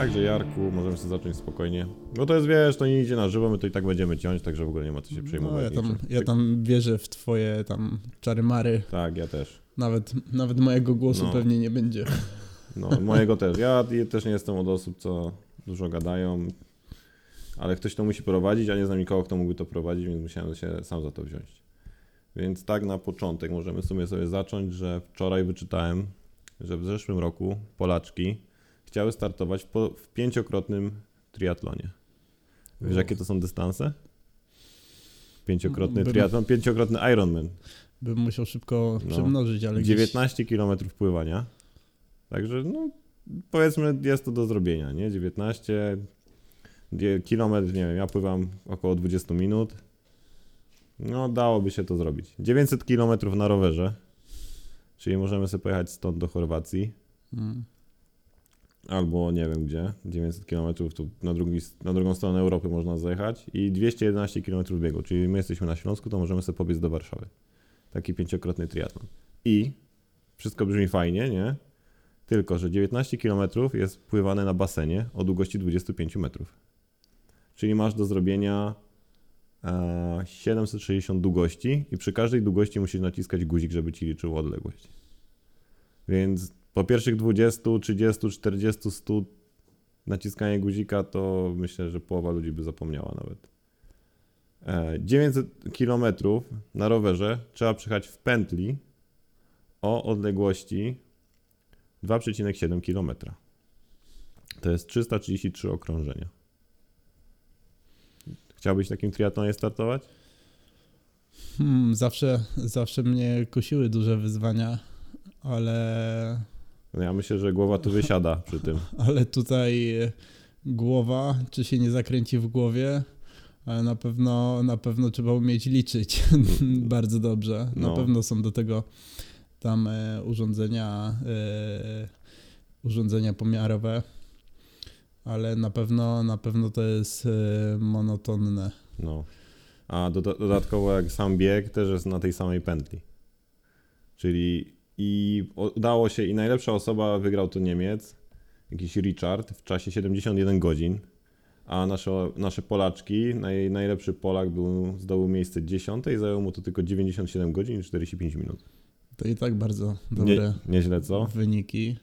Także Jarku, możemy sobie zacząć spokojnie. No to jest, wiesz, to nie idzie na żywo, my to i tak będziemy ciąć, także w ogóle nie ma co się przejmować. No, ja, tam, niczym. ja tam wierzę w twoje tam czary mary. Tak, ja też. Nawet, nawet mojego głosu No. pewnie nie będzie. No, mojego też. Ja też nie jestem od osób, co dużo gadają, ale ktoś to musi prowadzić, a nie znam nikogo, kto mógłby to prowadzić, więc musiałem się sam za to wziąć. Więc tak na początek możemy w sumie sobie zacząć, że wczoraj wyczytałem, że w zeszłym roku Polaczki chciały startować w, po, w pięciokrotnym triatlonie. Wiesz, jakie to są dystanse? Pięciokrotny Bym- triatlon, pięciokrotny Ironman. Bym musiał szybko No. przemnożyć, ale gdzieś... 19 km pływania. Także no, powiedzmy jest to do zrobienia, nie? 19 dzie- kilometr, nie wiem, ja pływam około 20 minut. No, dałoby się to zrobić. 900 km na rowerze, czyli możemy sobie pojechać stąd do Chorwacji, Mm. Albo nie wiem gdzie. 900 km tu na, drugi, na drugą stronę Europy można zajechać i 211 km biegu, czyli my jesteśmy na Śląsku, to możemy sobie pobiec do Warszawy. Taki pięciokrotny triatlon. I wszystko brzmi fajnie, nie? Tylko, że 19 km jest pływane na basenie o długości 25 metrów. Czyli masz do zrobienia e, 760 długości i przy każdej długości musisz naciskać guzik, żeby ci liczył odległość. Więc po pierwszych 20, 30, 40, 100 naciskanie guzika to myślę, że połowa ludzi by zapomniała nawet. E, 900 km na rowerze trzeba przejechać w pętli o odległości 2,7 km. To jest 333 okrążenia. Chciałbyś takim triatlonie startować? Hmm, zawsze, zawsze mnie kusiły duże wyzwania, ale, Ja myślę, że głowa tu wysiada przy tym. ale tutaj e, głowa, czy się nie zakręci w głowie, ale na pewno, na pewno trzeba umieć liczyć bardzo dobrze. Na No. pewno są do tego tam e, urządzenia, e, urządzenia pomiarowe, ale na pewno, na pewno to jest monotonne. No. A do, dodatkowo jak sam bieg też jest na tej samej pętli. Czyli i udało się i najlepsza osoba wygrał to Niemiec, jakiś Richard w czasie 71 godzin, a nasze, nasze Polaczki, naj, najlepszy Polak był, zdobył miejsce 10 i zajął mu to tylko 97 godzin i 45 minut. To i tak bardzo dobre Nie, nieźle co? wyniki.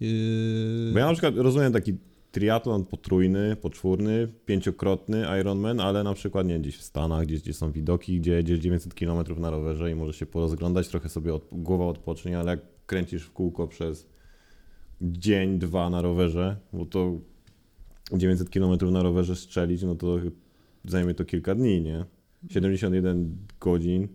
Yy, Bo ja na przykład rozumiem taki triatlon potrójny, poczwórny, pięciokrotny Ironman, ale na przykład nie gdzieś w Stanach, gdzieś gdzie są widoki, gdzie jedziesz 900 km na rowerze i możesz się porozglądać, trochę sobie od, głowa odpocznie, ale jak kręcisz w kółko przez dzień, dwa na rowerze, bo to 900 km na rowerze strzelić, no to zajmie to kilka dni, nie? 71 godzin,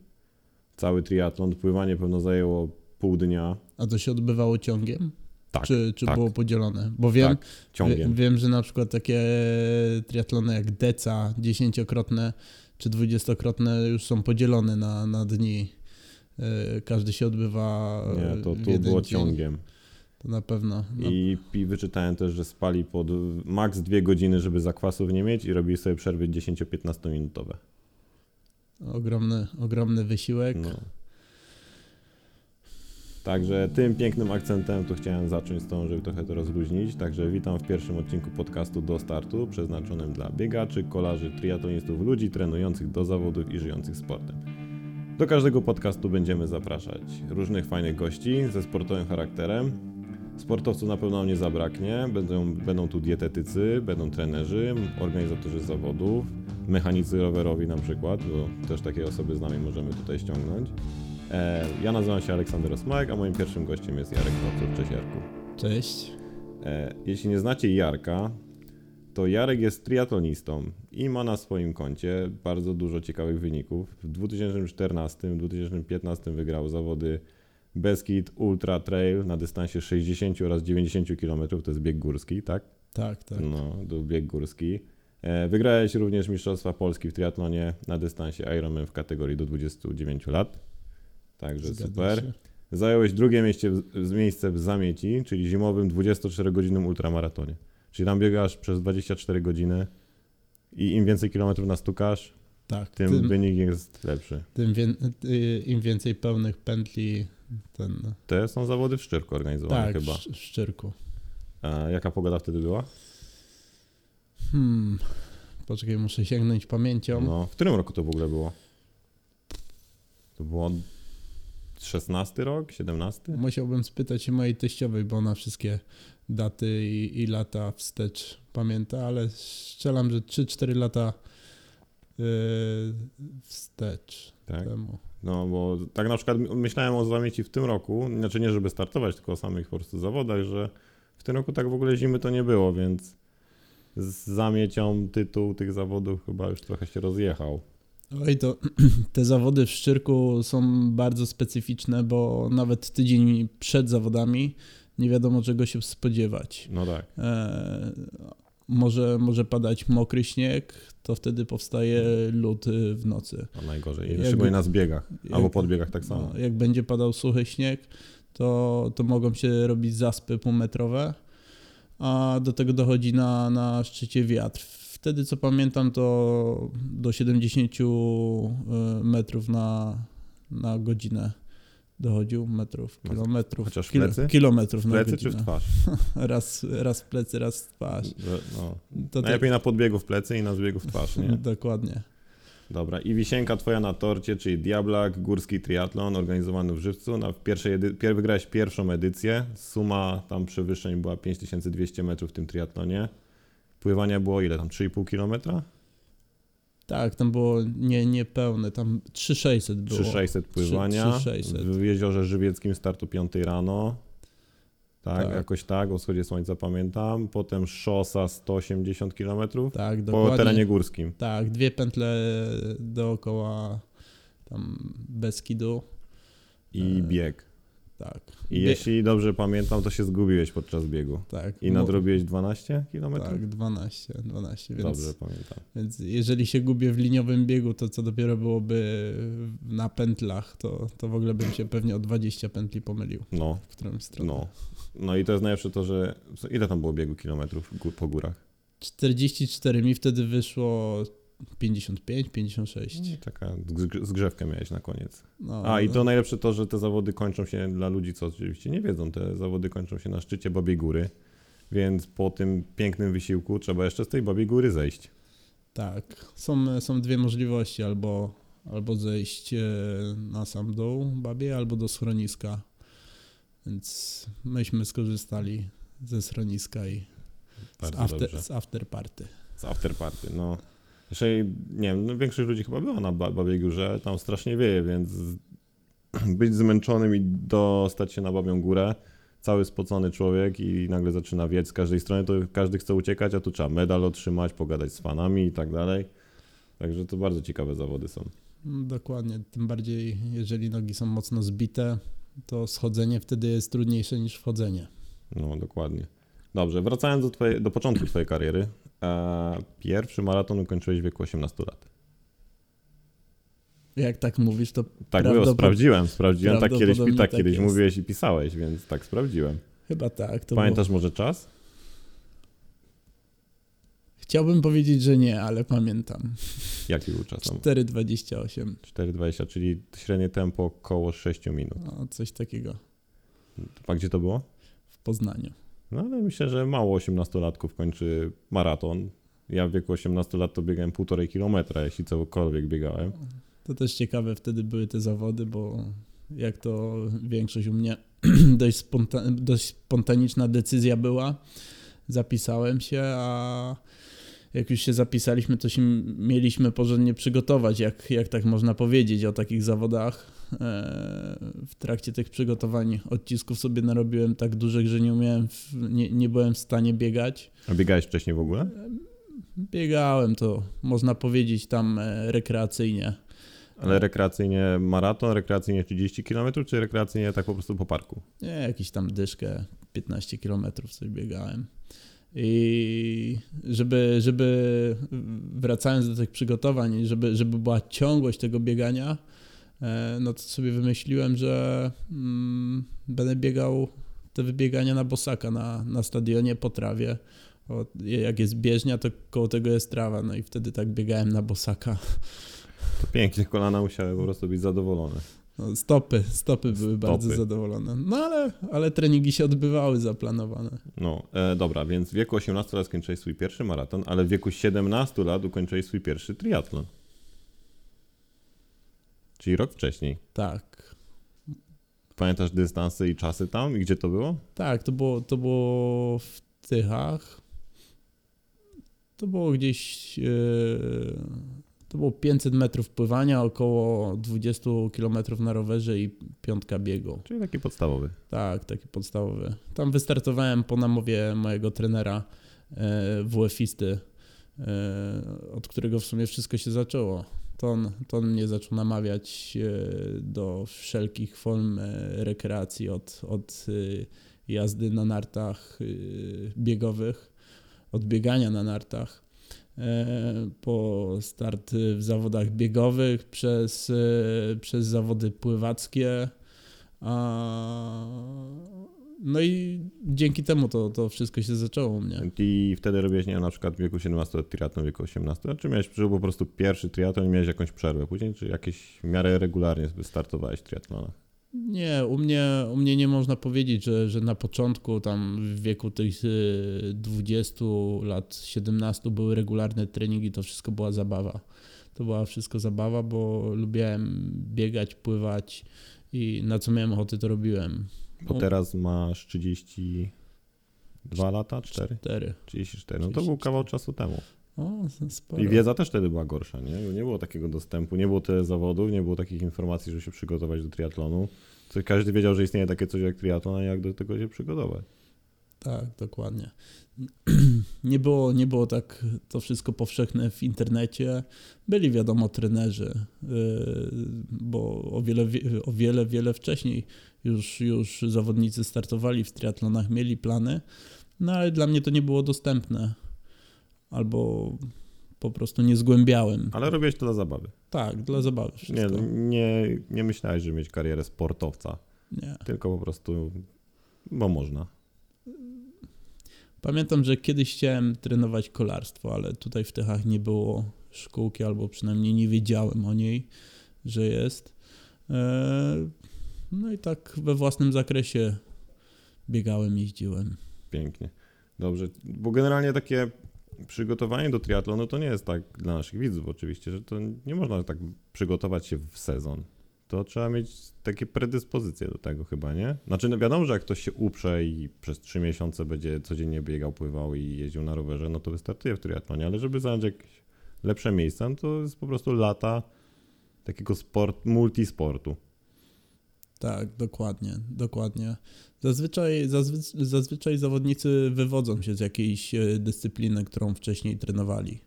cały triatlon, pływanie pewno zajęło pół dnia. A to się odbywało ciągiem? Tak, czy czy tak. było podzielone? Bo wiem, Tak, wie- wiem, że na przykład takie triatlony jak deca, dziesięciokrotne czy dwudziestokrotne już są podzielone na, na dni. Yy, Każdy się odbywa Nie, to tu było dzień. ciągiem. To na pewno. No, I, I wyczytałem też, że spali pod maks dwie godziny, żeby zakwasów nie mieć i robili sobie przerwy 10-15 minutowe. ogromny, ogromny wysiłek. No. Także tym pięknym akcentem to chciałem zacząć z tą, żeby trochę to rozluźnić. Także witam w pierwszym odcinku podcastu Do Startu, przeznaczonym dla biegaczy, kolarzy, triatlonistów, ludzi trenujących do zawodów i żyjących sportem. Do każdego podcastu będziemy zapraszać różnych fajnych gości ze sportowym charakterem. Sportowców na pewno nie zabraknie. Będą, będą tu dietetycy, będą trenerzy, organizatorzy zawodów, mechanicy rowerowi na przykład, bo też takie osoby z nami możemy tutaj ściągnąć. E, ja nazywam się Aleksander Osmajek, a moim pierwszym gościem jest Jarek Kowcur. Cześć Jarku. Cześć. E, jeśli nie znacie Jarka, to Jarek jest triatlonistą i ma na swoim koncie bardzo dużo ciekawych wyników. W 2014-2015 wygrał zawody Beskid Ultra Trail na dystansie 60 oraz 90 km, to jest bieg górski, tak? Tak, tak. No, to bieg górski. E, Wygrałeś również Mistrzostwa Polski w triatlonie na dystansie Ironman w kategorii do 29 lat. Także Zgadza super. się. Zająłeś drugie miejsce, w- miejsce w Zamieci, czyli zimowym 24-godzinnym ultramaratonie. Czyli tam biegasz przez 24 godziny i im więcej kilometrów nastukasz, Tak, tym, tym, wynik jest lepszy. tym y, im więcej pełnych pętli, ten. Te są zawody w Szczyrku organizowane Tak, chyba. Szcz- w Szczyrku. A jaka pogoda wtedy była? Hmm. Poczekaj, muszę sięgnąć pamięcią. No, w którym roku to w ogóle było? To było 16 rok, 17? Musiałbym spytać się mojej teściowej, bo ona wszystkie daty i, i lata wstecz pamięta, ale strzelam, że 3-4 lata yy, wstecz Tak. temu. No, bo tak na przykład myślałem o zamieci w tym roku, znaczy nie żeby startować, tylko o samych po prostu zawodach, że w tym roku tak w ogóle zimy to nie było, więc z zamiecią tytuł tych zawodów chyba już trochę się rozjechał. Oj, to te zawody w Szczyrku są bardzo specyficzne, bo nawet tydzień przed zawodami nie wiadomo czego się spodziewać. No tak. E, może, może padać mokry śnieg, to wtedy powstaje lód y, w nocy. No najgorzej. Jak- Szczególnie na zbiegach. jak- albo podbiegach tak samo. No, jak będzie padał suchy śnieg, to, to mogą się robić zaspy półmetrowe, a do tego dochodzi na, na szczycie wiatr. Wtedy, co pamiętam, to do 70 y, metrów na, na godzinę dochodził, metrów, kilometrów, chociaż kilo- plecy? kilometrów W na plecy czy godzinę. w twarz? Raz, raz w plecy, raz w twarz. No. To Najlepiej na podbiegu w plecy i na zbiegu w twarz, nie? tak, dokładnie. Dobra, i wisienka twoja na torcie, czyli Diablak, górski triatlon organizowany w Żywcu. Na pierwszej pier- wygrałeś pierwszą edycję. Suma tam przewyższeń była 5200 metrów w tym triatlonie. Pływania było ile tam? 3,5 km? Tak, tam było nie, niepełne, tam 3600 było. 3600 pływania. 3600. W jeziorze Żywieckim startu 5 rano. Tak, Tak. jakoś tak, o wschodzie słońca pamiętam. Potem szosa 180 km Tak, po terenie górskim. Tak, dwie pętle dookoła tam Beskidu. I E, bieg. Tak. I jeśli dobrze pamiętam, to się zgubiłeś podczas biegu. tak, I nadrobiłeś 12 km? Tak, 12, 12, więc, Dobrze pamiętam. więc jeżeli się gubię w liniowym biegu, to co dopiero byłoby na pętlach, to, to w ogóle bym się pewnie o 20 pętli pomylił, No, w którą stronę. no. No i to jest najlepsze to, że... Ile tam było biegu kilometrów po górach? 44 mi wtedy wyszło 55, 56. No, taka zg- zgrzewkę miałeś na koniec. No, A i to najlepsze to, że te zawody kończą się dla ludzi, co oczywiście nie wiedzą, te zawody kończą się na szczycie Babiej Góry, więc po tym pięknym wysiłku trzeba jeszcze z tej Babiej Góry zejść. Tak, są, są dwie możliwości, albo, albo zejść e, na sam dół babie, albo do schroniska. Więc myśmy skorzystali ze schroniska i z, after, dobrze. z afterparty. Z afterparty, no. Jeszcze, nie wiem, no większość ludzi chyba była na Ba- Babiej Górze, tam strasznie wieje, więc być zmęczonym i dostać się na Babią Górę, cały spocony człowiek i nagle zaczyna wieć z każdej strony, to każdy chce uciekać, a tu trzeba medal otrzymać, pogadać z fanami i tak dalej. Także to bardzo ciekawe zawody są. Mm, Dokładnie, tym bardziej jeżeli nogi są mocno zbite, to schodzenie wtedy jest trudniejsze niż wchodzenie. No, dokładnie. Dobrze, wracając do, twojej, do początku twojej kariery. E, pierwszy maraton ukończyłeś w wieku 18 lat. Jak tak mówisz, to Tak było, sprawdziłem, sprawdziłem, tak kiedyś, tak tak kiedyś jest. mówiłeś i pisałeś, więc tak sprawdziłem. chyba tak. Pamiętasz może czas? Było... Chciałbym powiedzieć, że nie, ale pamiętam. Jaki był czas? No, 4,28. 4,20, czyli średnie tempo około 6 minut. No, coś takiego A gdzie to było? w Poznaniu. No ale myślę, że mało 18-latków kończy maraton. Ja w wieku 18 lat to biegałem 1,5 kilometra, jeśli cokolwiek biegałem. To też ciekawe wtedy były te zawody, bo jak to większość u mnie dość, sponta- dość spontaniczna decyzja była. Zapisałem się, a jak już się zapisaliśmy, to się mieliśmy porządnie przygotować, jak, jak tak można powiedzieć o takich zawodach. W trakcie tych przygotowań odcisków sobie narobiłem tak dużych, że nie umiałem, nie, nie byłem w stanie biegać. A biegałeś wcześniej w ogóle? Biegałem to, można powiedzieć, tam e, rekreacyjnie. Ale rekreacyjnie maraton, rekreacyjnie 30 km, czy rekreacyjnie tak po prostu po parku? Nie, jakiś tam dyszkę, 15 km coś biegałem. I żeby, żeby wracając do tych przygotowań, żeby, żeby była ciągłość tego biegania, no to sobie wymyśliłem, że mm, będę biegał te wybiegania na bosaka na, na stadionie po trawie. O, jak jest bieżnia, to koło tego jest trawa, no i wtedy tak biegałem na bosaka. To pięknie, kolana musiały po prostu być zadowolone. No, stopy, stopy były Stopy. bardzo zadowolone. No ale, ale treningi się odbywały zaplanowane. No, e, dobra, więc w wieku 18 lat skończyłeś swój pierwszy maraton, ale w wieku 17 lat ukończyłeś swój pierwszy triatlon. Czyli rok wcześniej. Tak. Pamiętasz dystanse i czasy tam i gdzie to było? Tak, to było, to było w Tychach. To było gdzieś. e, to było 500 metrów pływania, około 20 km na rowerze i piątka biegu. Czyli taki podstawowy. Tak, taki podstawowy. Tam wystartowałem po namowie mojego trenera e, WF-isty, e, od którego w sumie wszystko się zaczęło. To on, to on mnie zaczął namawiać e, do wszelkich form e, rekreacji, od, od e, jazdy na nartach biegowych, od biegania na nartach, po start w zawodach biegowych, przez, przez zawody pływackie, a, no i dzięki temu to, to wszystko się zaczęło u mnie. I wtedy robiłeś, nie wiem, na przykład w wieku 17 lat triatlon, w wieku 18, czy miałeś czy po prostu pierwszy triatlon i miałeś jakąś przerwę później, czy jakieś w miarę regularnie startowałeś w triatlonach? Nie, u mnie, u mnie nie można powiedzieć, że, że na początku, tam w wieku tych y, 20 lat, 17 były regularne treningi, to wszystko była zabawa. To była wszystko zabawa, bo lubiłem biegać, pływać i na co miałem ochotę, to robiłem. Bo No. teraz masz 32 lata, 4? Cztery. 34. No to był kawał czasu temu. O, sporo. I wiedza też wtedy była gorsza, nie? Nie było takiego dostępu, nie było tyle zawodów, nie było takich informacji, żeby się przygotować do triatlonu. Każdy wiedział, że istnieje takie coś jak triatlon, a jak do tego się przygotować. Tak, dokładnie. Nie było, nie było tak to wszystko powszechne w internecie. Byli wiadomo trenerzy, yy, bo o wiele, wie- o wiele, wiele wcześniej już, już zawodnicy startowali w triatlonach, mieli plany, no ale dla mnie to nie było dostępne. Albo po prostu nie zgłębiałem. Ale robiłeś to dla zabawy. Tak, dla zabawy Nie, wszystko. nie, nie myślałeś, żeby mieć karierę sportowca, Nie. tylko po prostu, bo można. Pamiętam, że kiedyś chciałem trenować kolarstwo, ale tutaj w Tychach nie było szkółki, albo przynajmniej nie wiedziałem o niej, że jest. Eee, No i tak we własnym zakresie biegałem, jeździłem. Pięknie. Dobrze, bo generalnie takie przygotowanie do triatlonu to nie jest tak dla naszych widzów oczywiście, że to nie można tak przygotować się w sezon. To trzeba mieć takie predyspozycje do tego chyba, nie? Znaczy no wiadomo, że jak ktoś się uprze i przez trzy miesiące będzie codziennie biegał, pływał i jeździł na rowerze, no to wystartuje w triatlonie, ale żeby zająć jakieś lepsze miejsca, no to jest po prostu lata takiego sport, multisportu. Tak, dokładnie, dokładnie. Zazwyczaj, zazwy, zazwyczaj zawodnicy wywodzą się z jakiejś e, dyscypliny, którą wcześniej trenowali.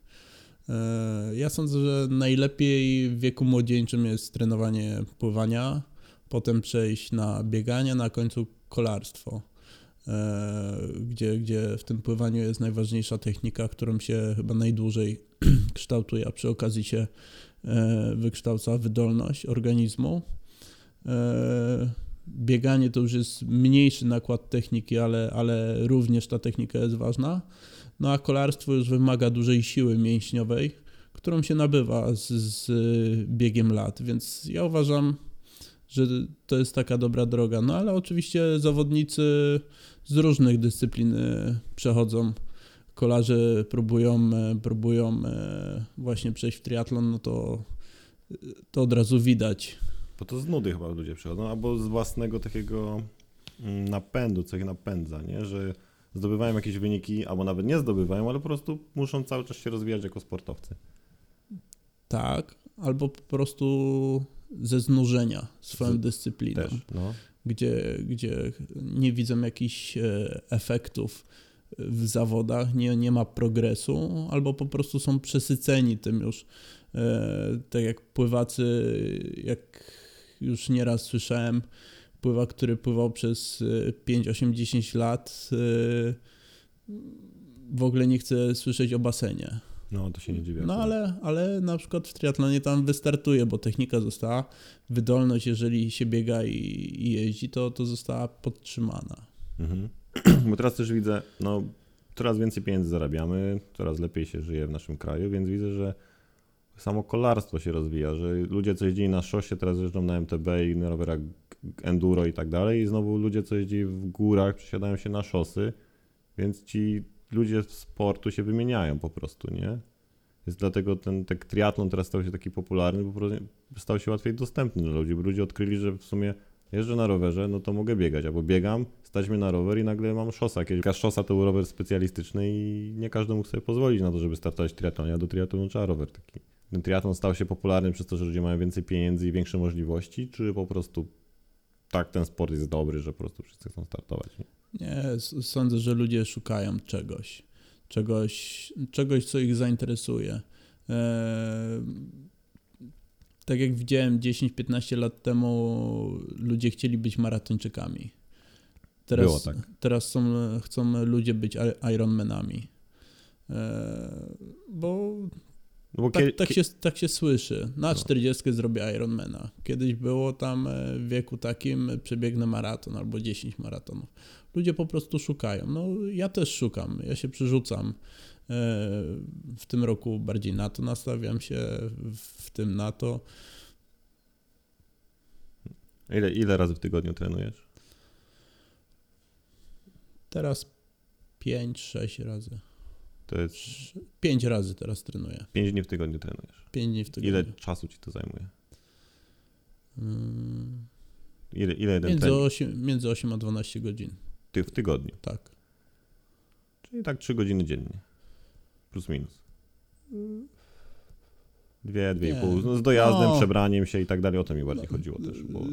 E, Ja sądzę, że najlepiej w wieku młodzieńczym jest trenowanie pływania, potem przejść na bieganie, na końcu kolarstwo, e, gdzie, gdzie w tym pływaniu jest najważniejsza technika, którą się chyba najdłużej kształtuje, a przy okazji się e, wykształca wydolność organizmu. Bieganie to już jest mniejszy nakład techniki, ale, ale również ta technika jest ważna. No a kolarstwo już wymaga dużej siły mięśniowej, którą się nabywa z, z biegiem lat, więc ja uważam, że to jest taka dobra droga. No ale oczywiście zawodnicy z różnych dyscyplin e, przechodzą. Kolarze próbują, e, próbują e, właśnie przejść w triatlon, no to, to od razu widać. Bo to z nudy chyba ludzie przychodzą, albo z własnego takiego mm, napędu, co ich napędza, nie? Że zdobywają jakieś wyniki, albo nawet nie zdobywają, ale po prostu muszą cały czas się rozwijać jako sportowcy. Tak, albo po prostu ze znużenia swoją dyscypliną, Też, no. gdzie, gdzie nie widzą jakichś e, efektów w zawodach, nie, nie ma progresu, albo po prostu są przesyceni tym już. E, tak jak pływacy, jak już nieraz słyszałem, pływak, który pływał przez e, 5, 8, 10 lat, e, w ogóle nie chce słyszeć o basenie. No, to się nie dziwię. No ale, ale na przykład w triatlonie tam wystartuje, bo technika została, wydolność, jeżeli się biega i, i jeździ, to, to została podtrzymana. Mhm. Bo teraz też widzę, no, coraz więcej pieniędzy zarabiamy, coraz lepiej się żyje w naszym kraju, więc widzę, że samo kolarstwo się rozwija, że ludzie co jeździli na szosie teraz jeżdżą na MTB i na rowerach enduro i tak dalej i znowu ludzie co jeździli w górach przesiadają się na szosy, więc ci ludzie z sportu się wymieniają po prostu, nie? Więc dlatego ten tak triatlon teraz stał się taki popularny, bo stał się łatwiej dostępny dla ludzi, bo ludzie odkryli, że w sumie jeżdżę na rowerze, no to mogę biegać, albo biegam, stać mnie na rower i nagle mam szosa. Kiedyś szosa to był rower specjalistyczny i nie każdy mógł sobie pozwolić na to, żeby startować w a do triatlonu trzeba rower taki. Ten triatlon stał się popularny przez to, że ludzie mają więcej pieniędzy i większe możliwości, czy po prostu tak ten sport jest dobry, że po prostu wszyscy chcą startować? Nie? Nie, sądzę, że ludzie szukają czegoś, czegoś, czegoś co ich zainteresuje. Eee, tak jak widziałem 10-15 lat temu, ludzie chcieli być maratończykami. Teraz, Było tak. teraz są, chcą ludzie być Ironmanami. Eee, bo No tak, tak, kie- się, tak się słyszy. Na No. 40 zrobię Ironmana. Kiedyś było tam e, w wieku takim e, przebiegnę maraton albo 10 maratonów. Ludzie po prostu szukają. No ja też szukam, ja się przerzucam. E, W tym roku bardziej na to nastawiam się, w tym na to. ile, ile razy w tygodniu trenujesz? Teraz 5-6 razy. To jest 5 razy teraz trenuję. 5 dni w tygodniu trenujesz. 5 dni w tygodniu. Ile czasu ci to zajmuje? Mm, Ile, ile jeden Między trening 8, między 8 a 12 godzin. ty w tygodniu? Tak. Czyli tak 3 godziny dziennie. Plus minus. Dwie, dwie i Nie. pół. No, z dojazdem, No. przebraniem się i tak dalej. O to mi bardziej chodziło też. Bo... Y,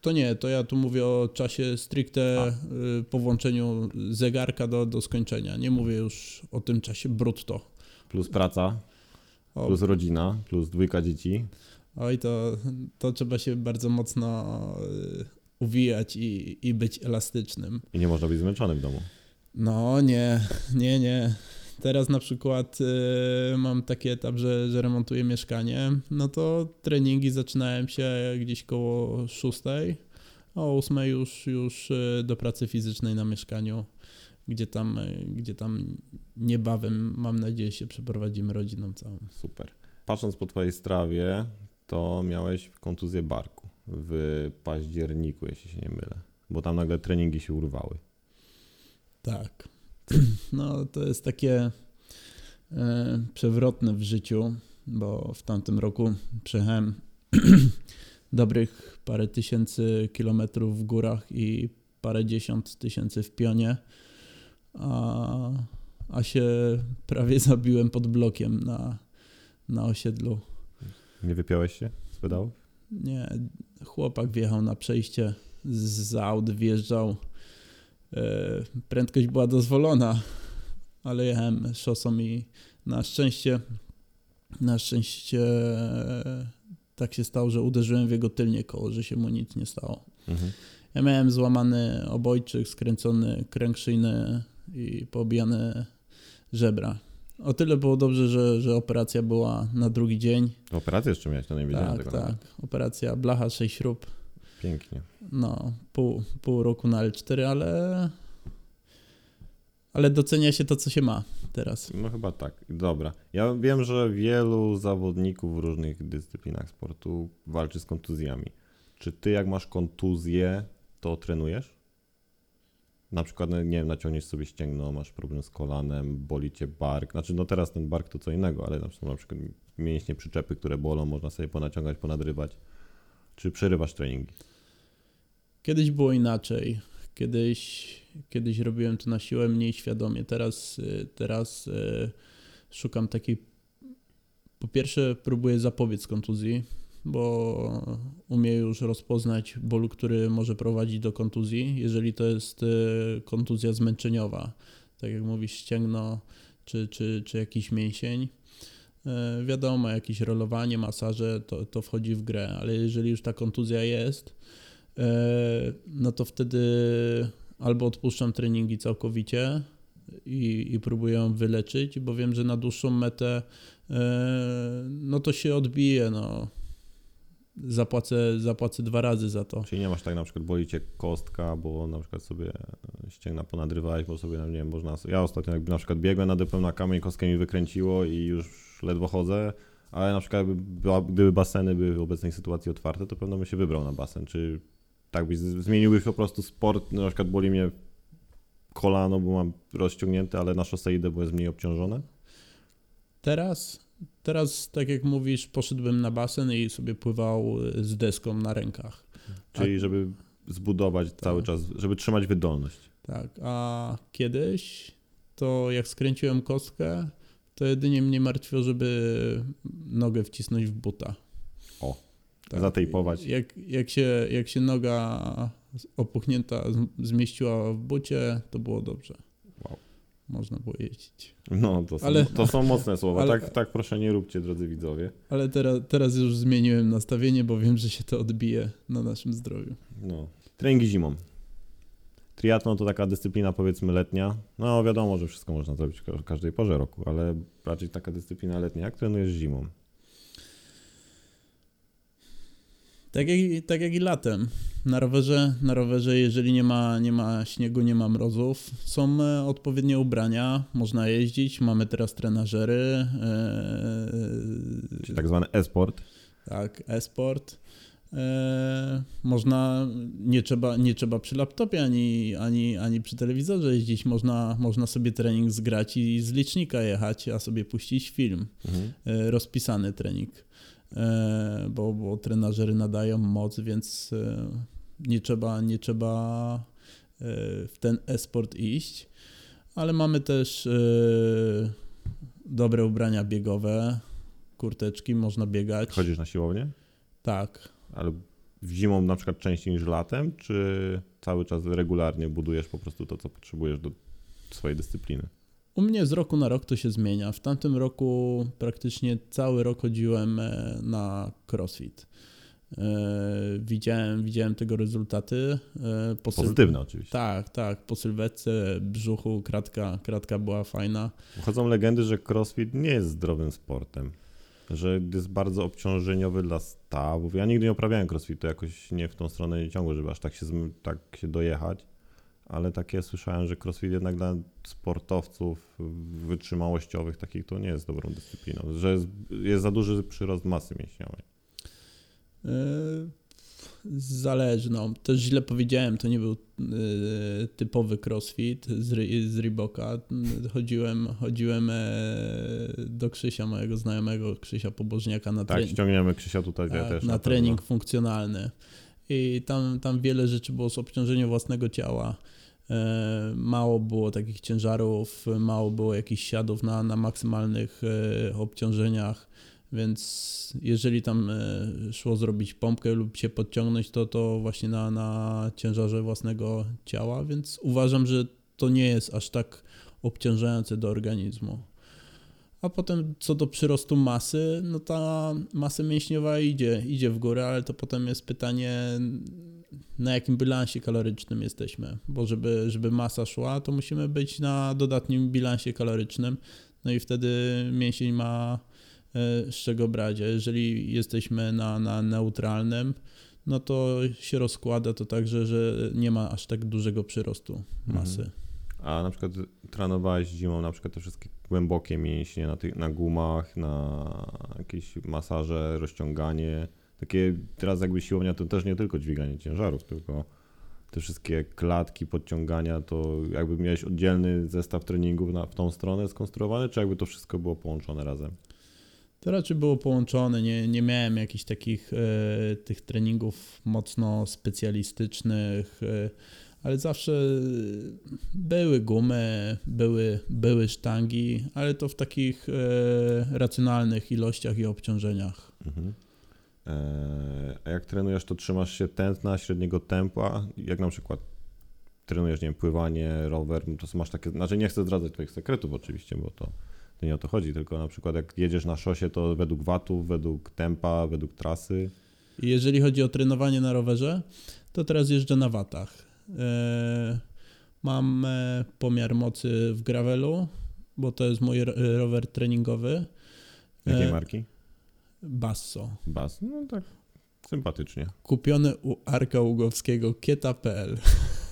To nie, to ja tu mówię o czasie stricte y, po włączeniu zegarka do, do skończenia. Nie mówię już o tym czasie brutto. Plus praca, O, plus rodzina, plus dwójka dzieci. oj, to, to trzeba się bardzo mocno y, uwijać i, i być elastycznym. I nie można być zmęczony w domu. No nie, nie, nie. Teraz na przykład y, mam taki etap, że, że remontuję mieszkanie, no to treningi zaczynają się gdzieś koło 6, a o 8 już, już y, do pracy fizycznej na mieszkaniu, gdzie tam, y, gdzie tam niebawem, mam nadzieję, się przeprowadzimy rodziną całą. Super. Patrząc po twojej strawie, to miałeś kontuzję barku w październiku, jeśli się nie mylę. Bo tam nagle treningi się urwały. Tak. No to jest takie e, przewrotne w życiu, bo w tamtym roku przejechałem dobrych parę tysięcy kilometrów w górach i parę dziesiąt tysięcy w pionie, a, a się prawie zabiłem pod blokiem na, na osiedlu. Nie wypiąłeś się z pedałów? Nie, chłopak wjechał na przejście z z aut, wjeżdżał. E, Prędkość była dozwolona, ale jechałem szosą i na szczęście, na szczęście e, tak się stało, że uderzyłem w jego tylnie koło, że się mu nic nie stało. Mhm. Ja miałem złamany obojczyk, skręcony kręg szyjny i poobijane żebra. O tyle było dobrze, że, że operacja była na drugi dzień. Operację jeszcze miałeś, to nie wiedziałem Tak, tego. tak. nawet. Operacja blacha, 6 śrub. Pięknie. No, pół, pół roku na L4, ale. Ale docenia się to, co się ma teraz. No chyba tak. Dobra. Ja wiem, że wielu zawodników w różnych dyscyplinach sportu walczy z kontuzjami. Czy ty jak masz kontuzję, to trenujesz? Na przykład, no, nie wiem, naciągniesz sobie ścięgno, masz problem z kolanem, boli cię bark. Znaczy, no teraz ten bark to co innego, ale na przykład, na przykład mięśnie przyczepy, które bolą, można sobie ponaciągać, ponadrywać. Czy przerywasz treningi? Kiedyś było inaczej. Kiedyś, kiedyś robiłem to na siłę mniej świadomie. Teraz, y, teraz y, szukam takiej. Po pierwsze, próbuję zapobiec kontuzji, bo umiem już rozpoznać ból, który może prowadzić do kontuzji, jeżeli to jest y, kontuzja zmęczeniowa. Tak jak mówisz, ścięgno czy, czy, czy jakiś mięsień. Wiadomo, jakieś rolowanie, masaże to, to wchodzi w grę, ale jeżeli już ta kontuzja jest, no to wtedy albo odpuszczam treningi całkowicie i, i próbuję ją wyleczyć, bo wiem, że na dłuższą metę e, no to się odbije, no. Zapłacę, zapłacę dwa razy za to. Czyli nie masz tak na przykład boli cię kostka, bo na przykład sobie ścięgna ponadrywałeś, bo sobie, nie wiem, można... Ja ostatnio jakby na przykład biegłem, nadepłem na kamień, kostkę mi wykręciło i już ledwo chodzę, Ale na przykład gdyby baseny były w obecnej sytuacji otwarte, to pewno bym się wybrał na basen. Czy tak byś zmieniłbyś po prostu sport? Na przykład boli mnie kolano, bo mam rozciągnięte, ale na szosę idę, bo jest mniej obciążone. Teraz, teraz, tak jak mówisz, poszedłbym na basen i sobie pływał y, z deską na rękach. Czyli żeby zbudować cały czas, żeby trzymać wydolność. Tak, a kiedyś to jak skręciłem kostkę, to jedynie mnie martwiło, żeby nogę wcisnąć w buta. O, zatejpować. Jak, jak, się, jak się noga opuchnięta zmieściła w bucie, to było dobrze. Wow. Można było jeździć. No, to są, Ale- to są mocne słowa. ale- Tak, tak proszę nie róbcie, drodzy widzowie. Ale teraz, teraz już zmieniłem nastawienie, bo wiem, że się to odbije na naszym zdrowiu. No. Treningi zimą. Triatlon to taka dyscyplina powiedzmy letnia. No wiadomo, że wszystko można zrobić w ka- każdej porze roku, ale raczej taka dyscyplina letnia. Jak trenujesz zimą? Tak jak, i- tak jak i latem. Na rowerze, na rowerze, jeżeli nie ma, nie ma śniegu, nie ma mrozów, są e, odpowiednie ubrania, można jeździć. Mamy teraz trenażery, e, Czyli tak zwany e-sport. tak, e-sport. E, można, nie trzeba, nie trzeba przy laptopie ani, ani, ani przy telewizorze jeździć, można, można sobie trening zgrać i z licznika jechać, a sobie puścić film Mhm. e, rozpisany trening, e, bo, bo trenażery nadają moc, więc e, nie trzeba, nie trzeba e, w ten e-sport iść, ale mamy też e, dobre ubrania biegowe, kurteczki, można biegać. Chodzisz na siłownię? Tak. Ale w zimą na przykład częściej niż latem, czy cały czas regularnie budujesz po prostu to, co potrzebujesz do swojej dyscypliny? U mnie z roku na rok to się zmienia. W tamtym roku praktycznie cały rok chodziłem e, na crossfit. E, Widziałem, widziałem tego rezultaty. e, po Pozytywne oczywiście. Tak, tak. Po sylwetce, brzuchu, kratka, kratka była fajna. Chodzą legendy, że crossfit nie jest zdrowym sportem. Że jest bardzo obciążeniowy dla stawów. Ja nigdy nie uprawiałem crossfitu, jakoś nie w tą stronę nie ciągło, żeby aż tak się, tak się dojechać. Ale takie słyszałem, że crossfit jednak dla sportowców wytrzymałościowych takich to nie jest dobrą dyscypliną. Że jest, jest za duży przyrost masy mięśniowej. E, Zależy, no. Też źle powiedziałem, to nie był e, typowy crossfit z, z Reeboka. Chodziłem, chodziłem e, do Krzysia, mojego znajomego, Krzysia Pobożniaka na Tak, trening. ściągniemy Krzysia tutaj Tak, też. na pewno. trening funkcjonalny. I tam, tam wiele rzeczy było z obciążeniem własnego ciała. E, Mało było takich ciężarów, mało było jakichś siadów na, na maksymalnych e, obciążeniach, więc jeżeli tam e, szło zrobić pompkę lub się podciągnąć, to to właśnie na, na ciężarze własnego ciała, więc uważam, że to nie jest aż tak obciążające do organizmu. A potem co do przyrostu masy, no ta masa mięśniowa idzie, idzie w górę, ale to potem jest pytanie, na jakim bilansie kalorycznym jesteśmy. Bo żeby, żeby masa szła, to musimy być na dodatnim bilansie kalorycznym, no i wtedy mięsień ma e, z czego brać. A jeżeli jesteśmy na, na neutralnym, no to się rozkłada to tak, że, że nie ma aż tak dużego przyrostu masy. Mhm. A na przykład trenowałeś zimą na przykład te wszystkie głębokie mięśnie na, tych, na gumach, na jakieś masaże, rozciąganie. Takie teraz jakby siłownia to też nie tylko dźwiganie ciężarów, tylko te wszystkie klatki, podciągania, to jakby miałeś oddzielny zestaw treningów na, w tą stronę skonstruowany, czy jakby to wszystko było połączone razem? To raczej było połączone, nie, nie miałem jakichś takich e, tych treningów mocno specjalistycznych, e, ale zawsze były gumy, były, były sztangi, ale to w takich e, racjonalnych ilościach i obciążeniach. Mhm. Eee, A jak trenujesz, to trzymasz się tętna, średniego tempa? Jak na przykład trenujesz, nie wiem, pływanie, rower, no to masz takie, znaczy nie chcę zdradzać twoich sekretów oczywiście, bo to, to nie o to chodzi, tylko na przykład jak jedziesz na szosie, to według watów, według tempa, według trasy. I Jeżeli chodzi o trenowanie na rowerze, to teraz jeżdżę na watach. E, Mam e, pomiar mocy w gravelu, bo to jest mój ro- rower treningowy. Jakiej E, marki? Basso. Bas, no tak, sympatycznie. Kupiony u Arka Ługowskiego kieta.pl.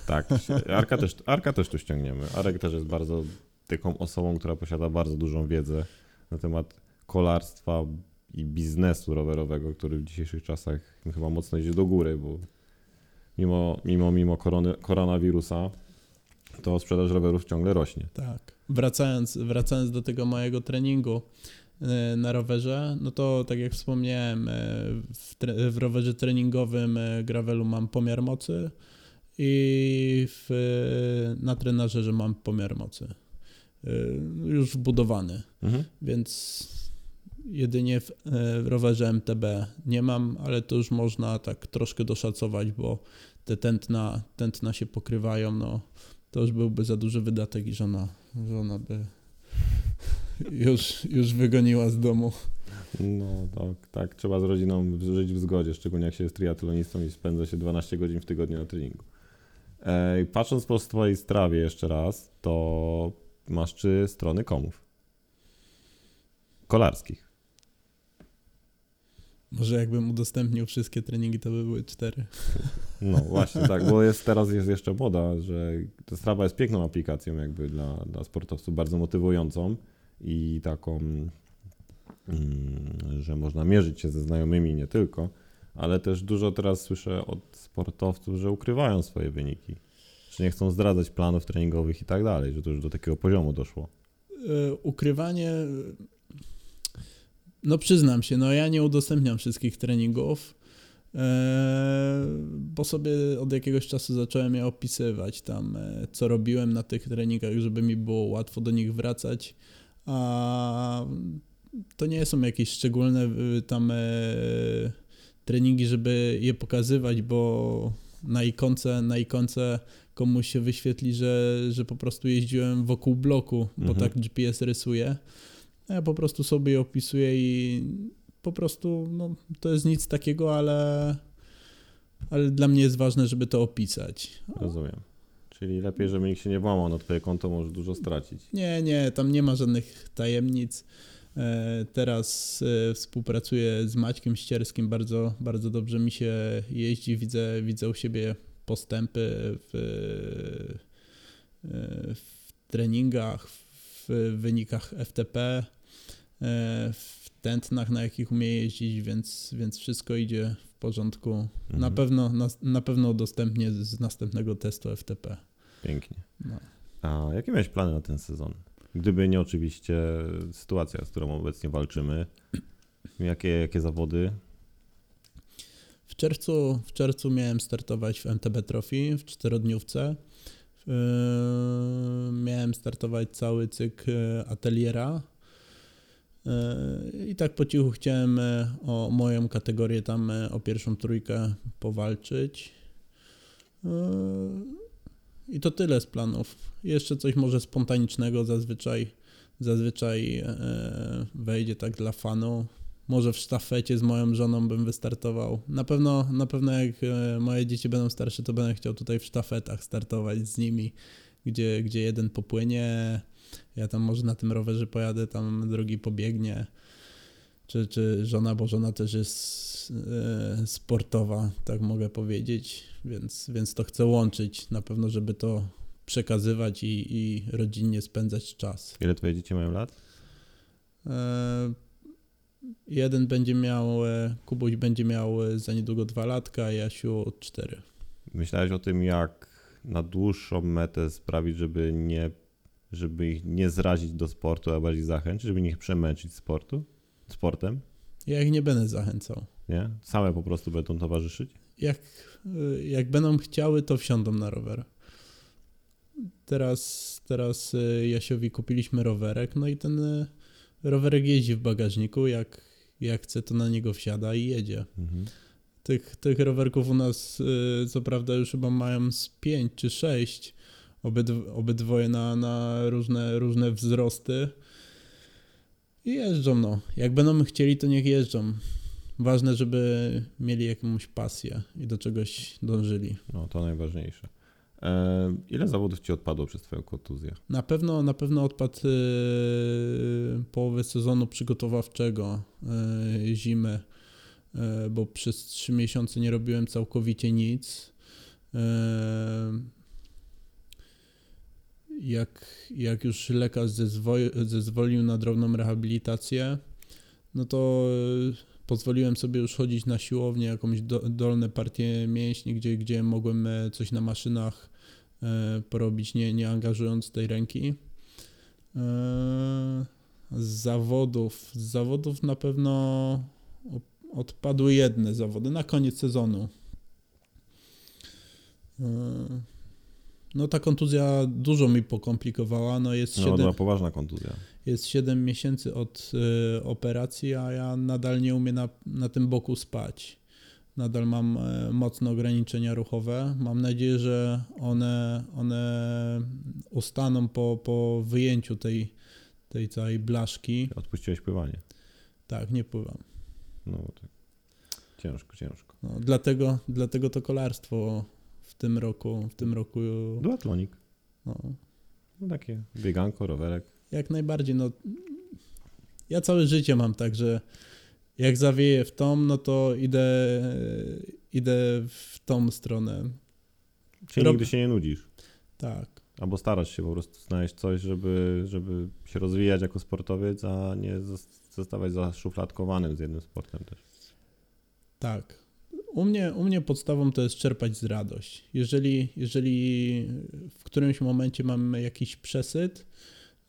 Tak, Arka też, Arka też tu ściągniemy. Arek też jest bardzo taką osobą, która posiada bardzo dużą wiedzę na temat kolarstwa i biznesu rowerowego, który w dzisiejszych czasach chyba mocno idzie do góry, bo mimo, mimo, mimo korony, koronawirusa to sprzedaż rowerów ciągle rośnie. Tak. Wracając, wracając do tego mojego treningu na rowerze, no to tak jak wspomniałem, e, w, tre- w rowerze treningowym e, gravelu mam pomiar mocy i w, na trenażerze mam pomiar mocy. Już wbudowany. Mhm. więc jedynie w, w rowerze MTB nie mam, ale to już można tak troszkę doszacować, bo te tętna, tętna się pokrywają, no to już byłby za duży wydatek i żona, żona by już, już wygoniła z domu. No tak, tak, trzeba z rodziną żyć w zgodzie, szczególnie jak się jest triatlonistą i spędza się 12 godzin w tygodniu na treningu. E, patrząc po twojej strawie jeszcze raz, to masz trzy strony komów. Kolarskich. Może jakbym udostępnił wszystkie treningi, to by były cztery. No właśnie tak, bo jest, teraz jest jeszcze moda, że ta Strava jest piękną aplikacją jakby dla, dla sportowców, bardzo motywującą i taką, mm, że można mierzyć się ze znajomymi nie tylko, ale też dużo teraz słyszę od sportowców, że ukrywają swoje wyniki, że nie chcą zdradzać planów treningowych i tak dalej, że to już do takiego poziomu doszło. E, ukrywanie. No przyznam się, no ja nie udostępniam wszystkich treningów, e, bo sobie od jakiegoś czasu zacząłem je opisywać tam, e, co robiłem na tych treningach, żeby mi było łatwo do nich wracać. A to nie są jakieś szczególne e, tam e, treningi, żeby je pokazywać, bo na ikonce, na ikonce komuś się wyświetli, że, że po prostu jeździłem wokół bloku, bo Mhm. tak GPS rysuje. Ja po prostu sobie je opisuję i po prostu no, to jest nic takiego, ale, ale dla mnie jest ważne, żeby to opisać. Rozumiem. Czyli lepiej, żeby nikt się nie włamał na twoje konto, może dużo stracić. Nie, nie, tam nie ma żadnych tajemnic. E, Teraz e, współpracuję z Maćkiem Ścierskim, bardzo, bardzo dobrze mi się jeździ, widzę, widzę u siebie postępy w, e, w treningach, w wynikach FTP, w tętnach, na jakich umie jeździć, więc, więc wszystko idzie w porządku. Na, Mhm. pewno, na, na pewno udostępnię z następnego testu FTP. Pięknie. No. A jakie miałeś plany na ten sezon? Gdyby nie oczywiście sytuacja, z którą obecnie walczymy, jakie, jakie zawody? W czerwcu, w czerwcu miałem startować w MTB Trophy w czterodniówce. Yy, miałem startować cały cykl e, ateliera. I tak po cichu chciałem e, o moją kategorię tam e, o pierwszą trójkę powalczyć. Yy, I to tyle z planów. Jeszcze coś może spontanicznego zazwyczaj zazwyczaj e, wejdzie tak dla fanu. Może w sztafecie z moją żoną bym wystartował. Na pewno, na pewno jak e, moje dzieci będą starsze, to będę chciał tutaj w sztafetach startować z nimi, gdzie, gdzie jeden popłynie, ja tam może na tym rowerze pojadę, tam drugi pobiegnie. Czy, czy żona, bo żona też jest e, sportowa, tak mogę powiedzieć, więc, więc to chcę łączyć. Na pewno, żeby to przekazywać i, i rodzinnie spędzać czas. Ile twoje dzieci mają lat? E, Jeden będzie miał, e, Kubuś będzie miał za niedługo dwa latka, a Jasiu cztery. Myślałeś o tym, jak na dłuższą metę sprawić, żeby nie żeby ich nie zrazić do sportu, a bardziej zachęcić, żeby ich przemęczyć sportu, sportem, Ja ich nie będę zachęcał. nie? Same po prostu będą towarzyszyć? Jak, e, jak będą chciały, to wsiądą na rower. Teraz, teraz e, Jasiowi kupiliśmy rowerek, no i ten e, rowerek jeździ w bagażniku, jak, jak chce, to na niego wsiada i jedzie. Mhm. Tych, tych rowerków u nas y, co prawda już chyba mają z 5 czy 6, obydw obydwoje na, na różne, różne wzrosty. I jeżdżą, no. Jak będą chcieli, to niech jeżdżą. Ważne, żeby mieli jakąś pasję i do czegoś dążyli. No, to najważniejsze. E, ile zawodów ci odpadło przez twoją kontuzję? Na pewno, na pewno odpadł y, połowy sezonu przygotowawczego y, zimy, y, bo przez trzy miesiące nie robiłem całkowicie nic. Jak, jak już lekarz zezwo- zezwolił na drobną rehabilitację, no to e, pozwoliłem sobie już chodzić na siłownię, jakąś do, dolne partie mięśni, gdzie, gdzie mogłem e, coś na maszynach e, porobić, nie, nie angażując tej ręki. Z zawodów, z zawodów na pewno odpadły jedne zawody na koniec sezonu. No ta kontuzja dużo mi pokomplikowała, no jest No, 7, była poważna kontuzja. jest 7 miesięcy od y, operacji, a ja nadal nie umiem na, na tym boku spać. Nadal mam e, mocne ograniczenia ruchowe. Mam nadzieję, że one, one ustaną po, po wyjęciu tej, tej całej blaszki. Odpuściłeś pływanie. Tak, nie pływam. No tak. Ciężko, ciężko. No, dlatego, dlatego to kolarstwo w tym roku, w tym roku Duatlonik. no, No takie bieganko, rowerek. Jak najbardziej, no. Ja całe życie mam tak, że jak zawieję w tą, no to idę, idę w tą stronę. Czyli Rob- nigdy się nie nudzisz. Tak. Albo starasz się po prostu znaleźć coś, żeby, żeby się rozwijać jako sportowiec, a nie zos- zostawać zaszufladkowanym z jednym sportem też. Tak. U mnie, u mnie podstawą to jest czerpać z radość. Jeżeli, jeżeli w którymś momencie mam jakiś przesyt,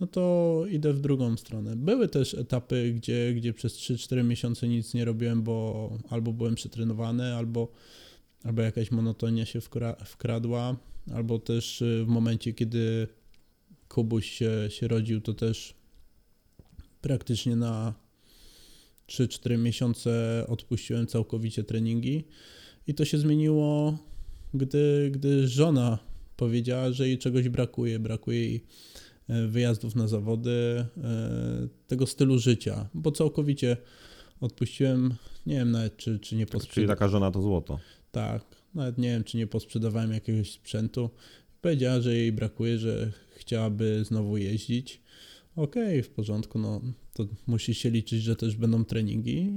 no to idę w drugą stronę. Były też etapy, gdzie, gdzie przez 3-4 miesiące nic nie robiłem, bo albo byłem przetrenowany, albo, albo jakaś monotonia się wkra- wkradła, albo też y, w momencie, kiedy Kubuś się, się rodził, to też praktycznie na 3-4 miesiące odpuściłem całkowicie treningi i to się zmieniło, gdy, gdy żona powiedziała, że jej czegoś brakuje, brakuje jej e, wyjazdów na zawody, e, tego stylu życia, bo całkowicie odpuściłem, nie wiem nawet czy, czy nie Czyli posprzedawałem, taka żona to złoto. tak, nawet nie wiem czy nie posprzedawałem jakiegoś sprzętu, powiedziała, że jej brakuje, że chciałaby znowu jeździć, okej, w porządku, no to musi się liczyć, że też będą treningi,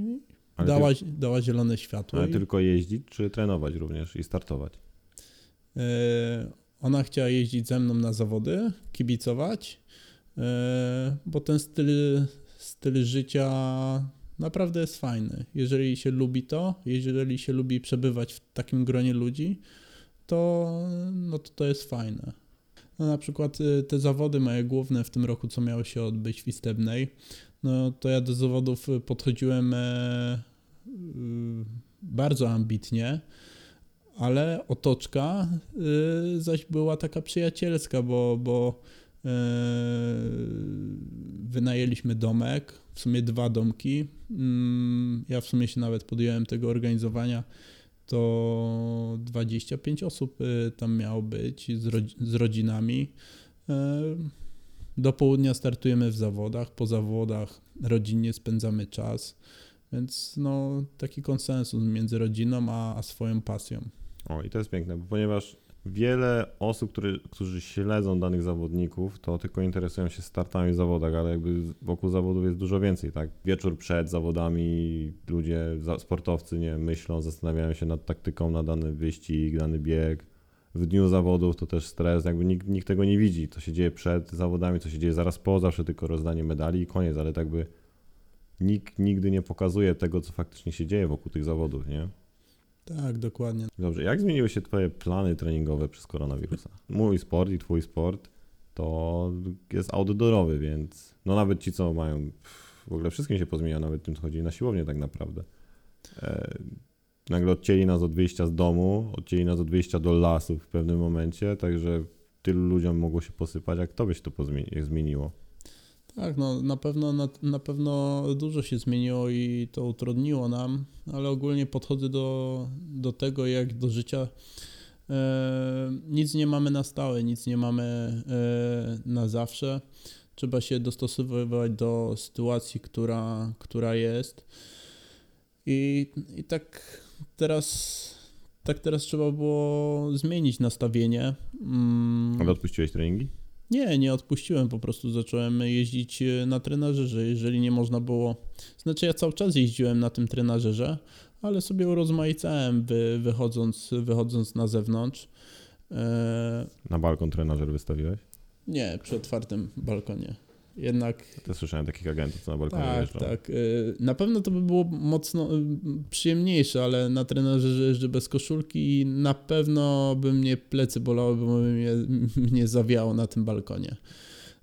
Ale, dała, ty, dała zielone światło. ale i, tylko jeździć, czy trenować również i startować? e, ona chciała jeździć ze mną na zawody, kibicować, e, bo ten styl, styl życia naprawdę jest fajny. Jeżeli się lubi to, jeżeli się lubi przebywać w takim gronie ludzi, to, no to, to jest fajne. No na przykład y, te zawody moje główne w tym roku, co miały się odbyć w Istebnej, no to ja do zawodów y, podchodziłem e, y, bardzo ambitnie, ale otoczka y, zaś była taka przyjacielska, bo, bo e, wynajęliśmy domek, w sumie dwa domki. Mm, Ja w sumie się nawet podjąłem tego organizowania. To 25 osób tam miało być z, rodzi- z rodzinami. Do południa startujemy w zawodach, po zawodach rodzinnie spędzamy czas, więc no taki konsensus między rodziną a, a swoją pasją. O, i to jest piękne, ponieważ wiele osób, które, którzy śledzą danych zawodników, to tylko interesują się startami w zawodach, ale jakby wokół zawodów jest dużo więcej, tak? Wieczór przed zawodami ludzie, sportowcy, nie myślą, zastanawiają się nad taktyką na dany wyścig, dany bieg. W dniu zawodów to też stres, jakby nikt, nikt tego nie widzi, co się dzieje przed zawodami, co się dzieje zaraz po, zawsze tylko rozdanie medali i koniec, ale tak by nikt nigdy nie pokazuje tego, co faktycznie się dzieje wokół tych zawodów, nie? Tak, dokładnie. Dobrze, jak zmieniły się Twoje plany treningowe przez koronawirusa? Mój sport i Twój sport to jest outdoorowy, więc no nawet ci, co mają, w ogóle wszystkim się pozmienia, nawet tym, co chodzi na siłownię tak naprawdę. Nagle odcięli nas od wyjścia z domu, odcięli nas od wyjścia do lasu w pewnym momencie, także tylu ludziom mogło się posypać, jak Tobie się to zmieniło? Tak, no na pewno, na, na pewno dużo się zmieniło i to utrudniło nam, ale ogólnie podchodzę do, do tego jak do życia. E, nic nie mamy na stałe, nic nie mamy e, na zawsze. Trzeba się dostosowywać do sytuacji, która, która jest. I, I tak teraz tak teraz trzeba było zmienić nastawienie. Mm. Ale odpuściłeś treningi? Nie, nie odpuściłem, po prostu zacząłem jeździć e, na trenażerze, jeżeli nie można było. Znaczy ja cały czas jeździłem na tym trenażerze, ale sobie urozmaicałem wy, wychodząc, wychodząc na zewnątrz. E, Na balkon trenażer wystawiłeś? nie, przy otwartym balkonie. Jednak Też słyszałem takich agentów, co na balkonie tak, jeżdżą. tak. Y, Na pewno to by było mocno y, przyjemniejsze, ale na trenerze jeżdżę bez koszulki i na pewno by mnie plecy bolały, bo by mnie, mnie zawiało na tym balkonie.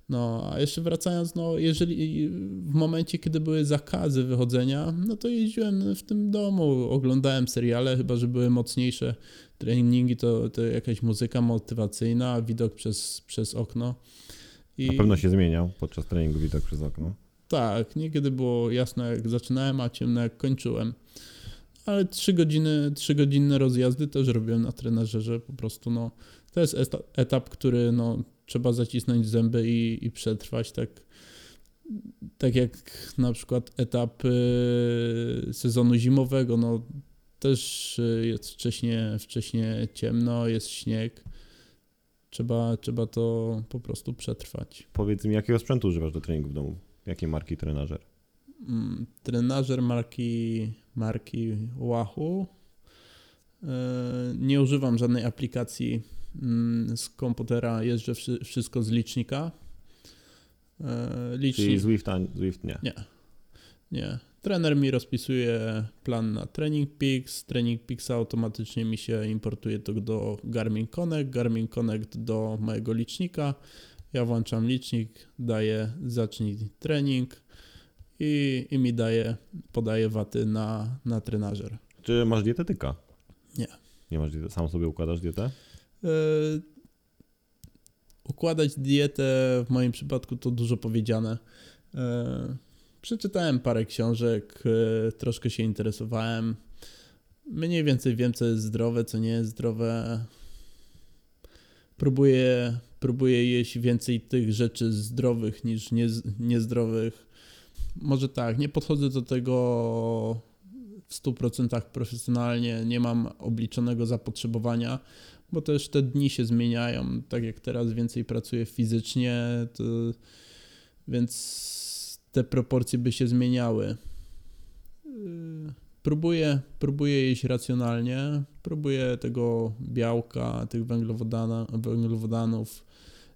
No, a jeszcze wracając, no, jeżeli w momencie, kiedy były zakazy wychodzenia, no to jeździłem w tym domu, oglądałem seriale, chyba że były mocniejsze treningi, to, to jakaś muzyka motywacyjna, widok przez, przez okno. I... Na pewno się zmieniał podczas treningu widok przez okno. Tak, niekiedy było jasno jak zaczynałem, a ciemno jak kończyłem. Ale trzy godziny, trzy godzinne rozjazdy też robiłem na trenerze, że po prostu no, to jest eta- etap, który no, trzeba zacisnąć zęby i, i przetrwać, tak, tak jak na przykład etap y, sezonu zimowego, no też y, jest wcześnie, wcześnie ciemno, jest śnieg. Trzeba, trzeba to po prostu przetrwać. Powiedz mi, jakiego sprzętu używasz do treningu w domu? Jakiej marki trenażer? Mm, trenażer marki, marki Wahoo. E, Nie używam żadnej aplikacji mm, z komputera, jeżdżę wszy- wszystko z licznika. E, Czyli Licznik, Zwifta, Zwift nie. nie, nie. Trener mi rozpisuje plan na Training Peaks. Training Peaks automatycznie mi się importuje to do Garmin Connect. Garmin Connect do mojego licznika. Ja włączam licznik, daję zacznij trening i, i mi daje, podaje waty na, na trenażer. Czy masz dietetyka? Nie. Nie masz diety? Sam sobie układasz dietę? Yy, układać dietę w moim przypadku to dużo powiedziane. Yy, przeczytałem parę książek, yy, troszkę się interesowałem. Mniej więcej wiem, co jest zdrowe, co nie jest zdrowe. Próbuję, próbuję jeść więcej tych rzeczy zdrowych niż nie, niezdrowych. Może tak, nie podchodzę do tego w 100% profesjonalnie, nie mam obliczonego zapotrzebowania, bo też te dni się zmieniają. Tak jak teraz więcej pracuję fizycznie, to, więc te proporcje by się zmieniały. Yy, Próbuję, próbuję jeść racjonalnie, próbuję tego białka, tych węglowodana, węglowodanów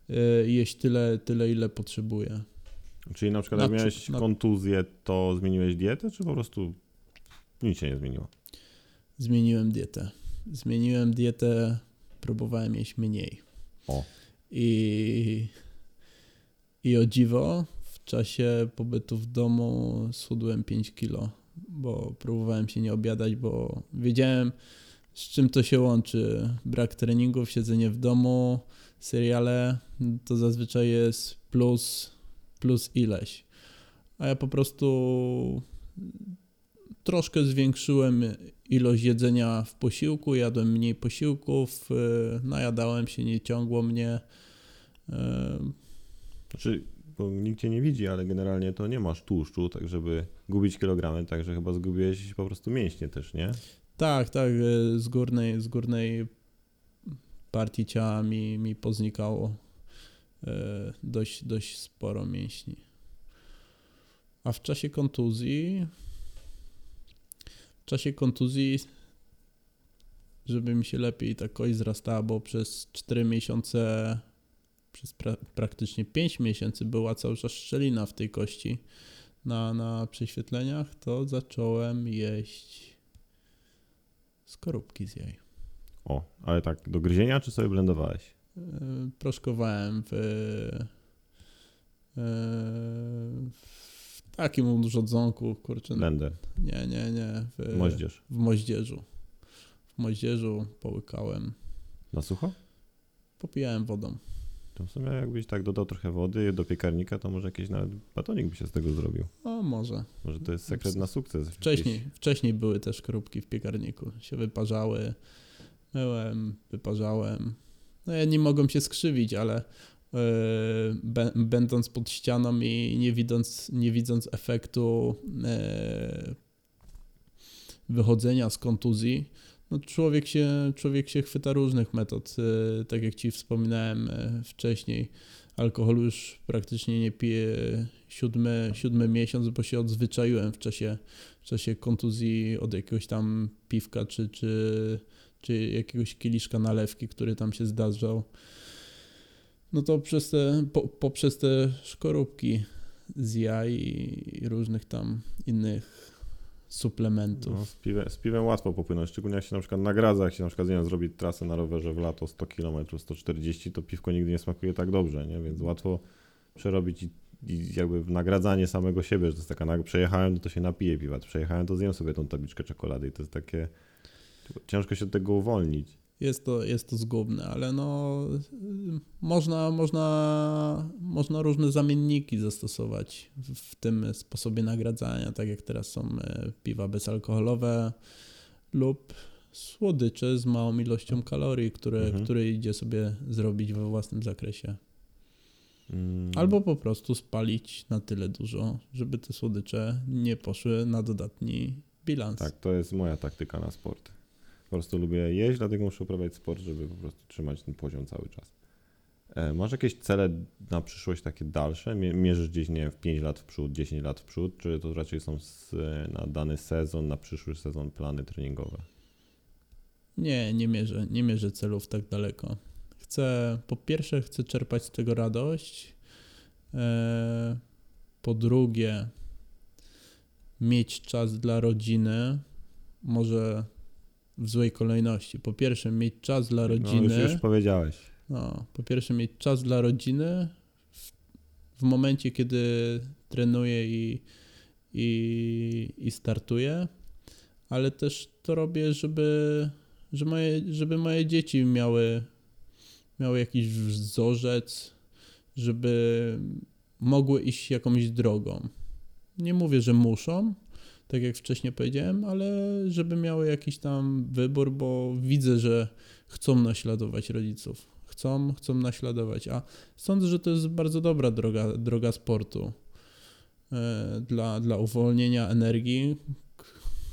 yy, jeść tyle, tyle, ile potrzebuję. Czyli na przykład jak miałeś na- kontuzję, to zmieniłeś dietę, czy po prostu nic się nie zmieniło? Zmieniłem dietę. Zmieniłem dietę, próbowałem jeść mniej. O. I, I o dziwo, w czasie pobytu w domu schudłem 5 kilo, bo próbowałem się nie obiadać, bo wiedziałem, z czym to się łączy. Brak treningów, siedzenie w domu, seriale, to zazwyczaj jest plus, plus ileś. A ja po prostu troszkę zwiększyłem ilość jedzenia w posiłku, jadłem mniej posiłków, yy, najadałem się, nie ciągło mnie. Yy, Znaczy, bo nikt cię nie widzi, ale generalnie to nie masz tłuszczu, tak żeby gubić kilogramy, także chyba zgubiłeś po prostu mięśnie też, nie? Tak, tak, yy, z górnej, z górnej partii ciała mi, mi poznikało yy, dość, dość sporo mięśni. A w czasie kontuzji, w czasie kontuzji, żeby mi się lepiej ta kość wzrastała, bo przez 4 miesiące, przez pra, praktycznie 5 miesięcy była cały czas szczelina w tej kości na, na prześwietleniach, to zacząłem jeść skorupki z jaj. O, ale tak, do gryzienia czy sobie blendowałeś? Yy, Proszkowałem w, yy, w takim urządzonku, kurczę, Blender, nie, nie, nie, w, moździerz. w moździerzu. W moździerzu połykałem, Na sucho? popijałem wodą. To w sumie jakbyś tak dodał trochę wody do piekarnika, to może jakiś nawet batonik by się z tego zrobił. O, może. Może to jest sekret na sukces. Wcześniej, wcześniej były też skorupki w piekarniku. Się wyparzały, myłem, wyparzałem. No ja nie mogłem się skrzywić, ale yy, bę- będąc pod ścianą i nie widząc, nie widząc efektu yy, wychodzenia z kontuzji, no człowiek się, człowiek się chwyta różnych metod. Yy, tak jak Ci wspominałem yy, wcześniej, alkoholu już praktycznie nie piję siódmy, siódmy miesiąc, bo się odzwyczaiłem w czasie, w czasie kontuzji od jakiegoś tam piwka czy, czy, czy jakiegoś kieliszka nalewki, który tam się zdarzał. No to przez te, po, poprzez te szkorupki z jaj i różnych tam innych suplementów. No, z, piwem, z piwem łatwo popłynąć, szczególnie jak się na przykład nagradza, jak się na przykład nie zrobi trasę na rowerze w lato 100 km, 140, to piwko nigdy nie smakuje tak dobrze, nie? więc łatwo przerobić i, i jakby w nagradzanie samego siebie, że to jest taka, nag- przejechałem, to się napiję piwa, przejechałem, to zjem sobie tą tabliczkę czekolady i to jest takie, ciężko się od tego uwolnić. Jest to, jest to zgubne, ale no można, można, można różne zamienniki zastosować w, w tym sposobie nagradzania, tak jak teraz są e, piwa bezalkoholowe lub słodycze z małą ilością kalorii, które, Mhm. które idzie sobie zrobić we własnym zakresie. Mm. Albo po prostu spalić na tyle dużo, żeby te słodycze nie poszły na dodatni bilans. Tak, to jest moja taktyka na sport. Po prostu lubię jeść, dlatego muszę uprawiać sport, żeby po prostu trzymać ten poziom cały czas. E, masz jakieś cele na przyszłość takie dalsze? Mie- Mierzysz gdzieś, nie wiem, w 5 lat w przód, 10 lat w przód, czy to raczej są z, na dany sezon, na przyszły sezon plany treningowe? Nie, nie mierzę, nie mierzę celów tak daleko. Chcę, po pierwsze, chcę czerpać z tego radość. E, po drugie, mieć czas dla rodziny. Może w złej kolejności. Po pierwsze, mieć czas dla No, rodziny. już, już powiedziałeś. No, po pierwsze, mieć czas dla rodziny w, w momencie, kiedy trenuję i, i, i startuję, ale też to robię, żeby, żeby, moje, żeby moje dzieci miały, miały jakiś wzorzec, żeby mogły iść jakąś drogą. Nie mówię, że muszą, tak jak wcześniej powiedziałem, ale żeby miały jakiś tam wybór, bo widzę, że chcą naśladować rodziców. Chcą, chcą naśladować. A sądzę, że to jest bardzo dobra droga, droga sportu e, dla, dla uwolnienia energii,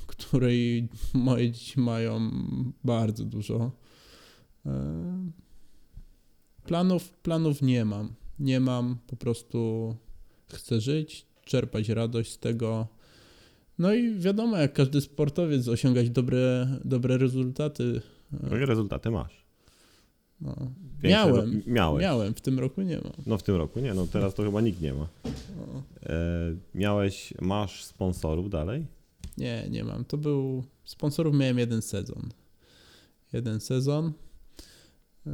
której moje dzieci mają bardzo dużo. E, planów, planów nie mam. Nie mam, po prostu chcę żyć, czerpać radość z tego. No i wiadomo, jak każdy sportowiec, osiągać dobre, dobre rezultaty. No i rezultaty masz. No. Miałem. ro- Miałeś. Miałem, w tym roku nie mam. No w tym roku nie, no teraz to chyba nikt nie ma. No. E, miałeś, masz sponsorów dalej? Nie, nie mam. To był. Sponsorów miałem jeden sezon. Jeden sezon. Yy,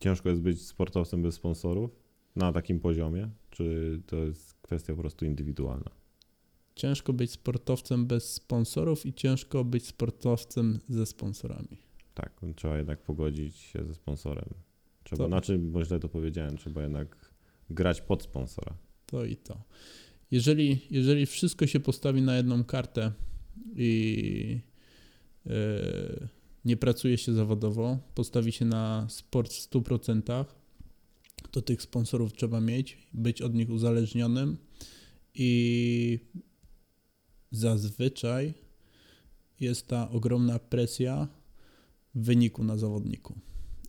Ciężko jest być sportowcem bez sponsorów na takim poziomie? Czy to jest kwestia po prostu indywidualna? Ciężko być sportowcem bez sponsorów i ciężko być sportowcem ze sponsorami. Tak, trzeba jednak pogodzić się ze sponsorem. Trzeba, To- znaczy, bo źle to powiedziałem, trzeba jednak grać pod sponsora. To i to. Jeżeli, jeżeli wszystko się postawi na jedną kartę i yy, nie pracuje się zawodowo, postawi się na sport w 100%, to tych sponsorów trzeba mieć, być od nich uzależnionym i zazwyczaj jest ta ogromna presja wyniku na zawodniku.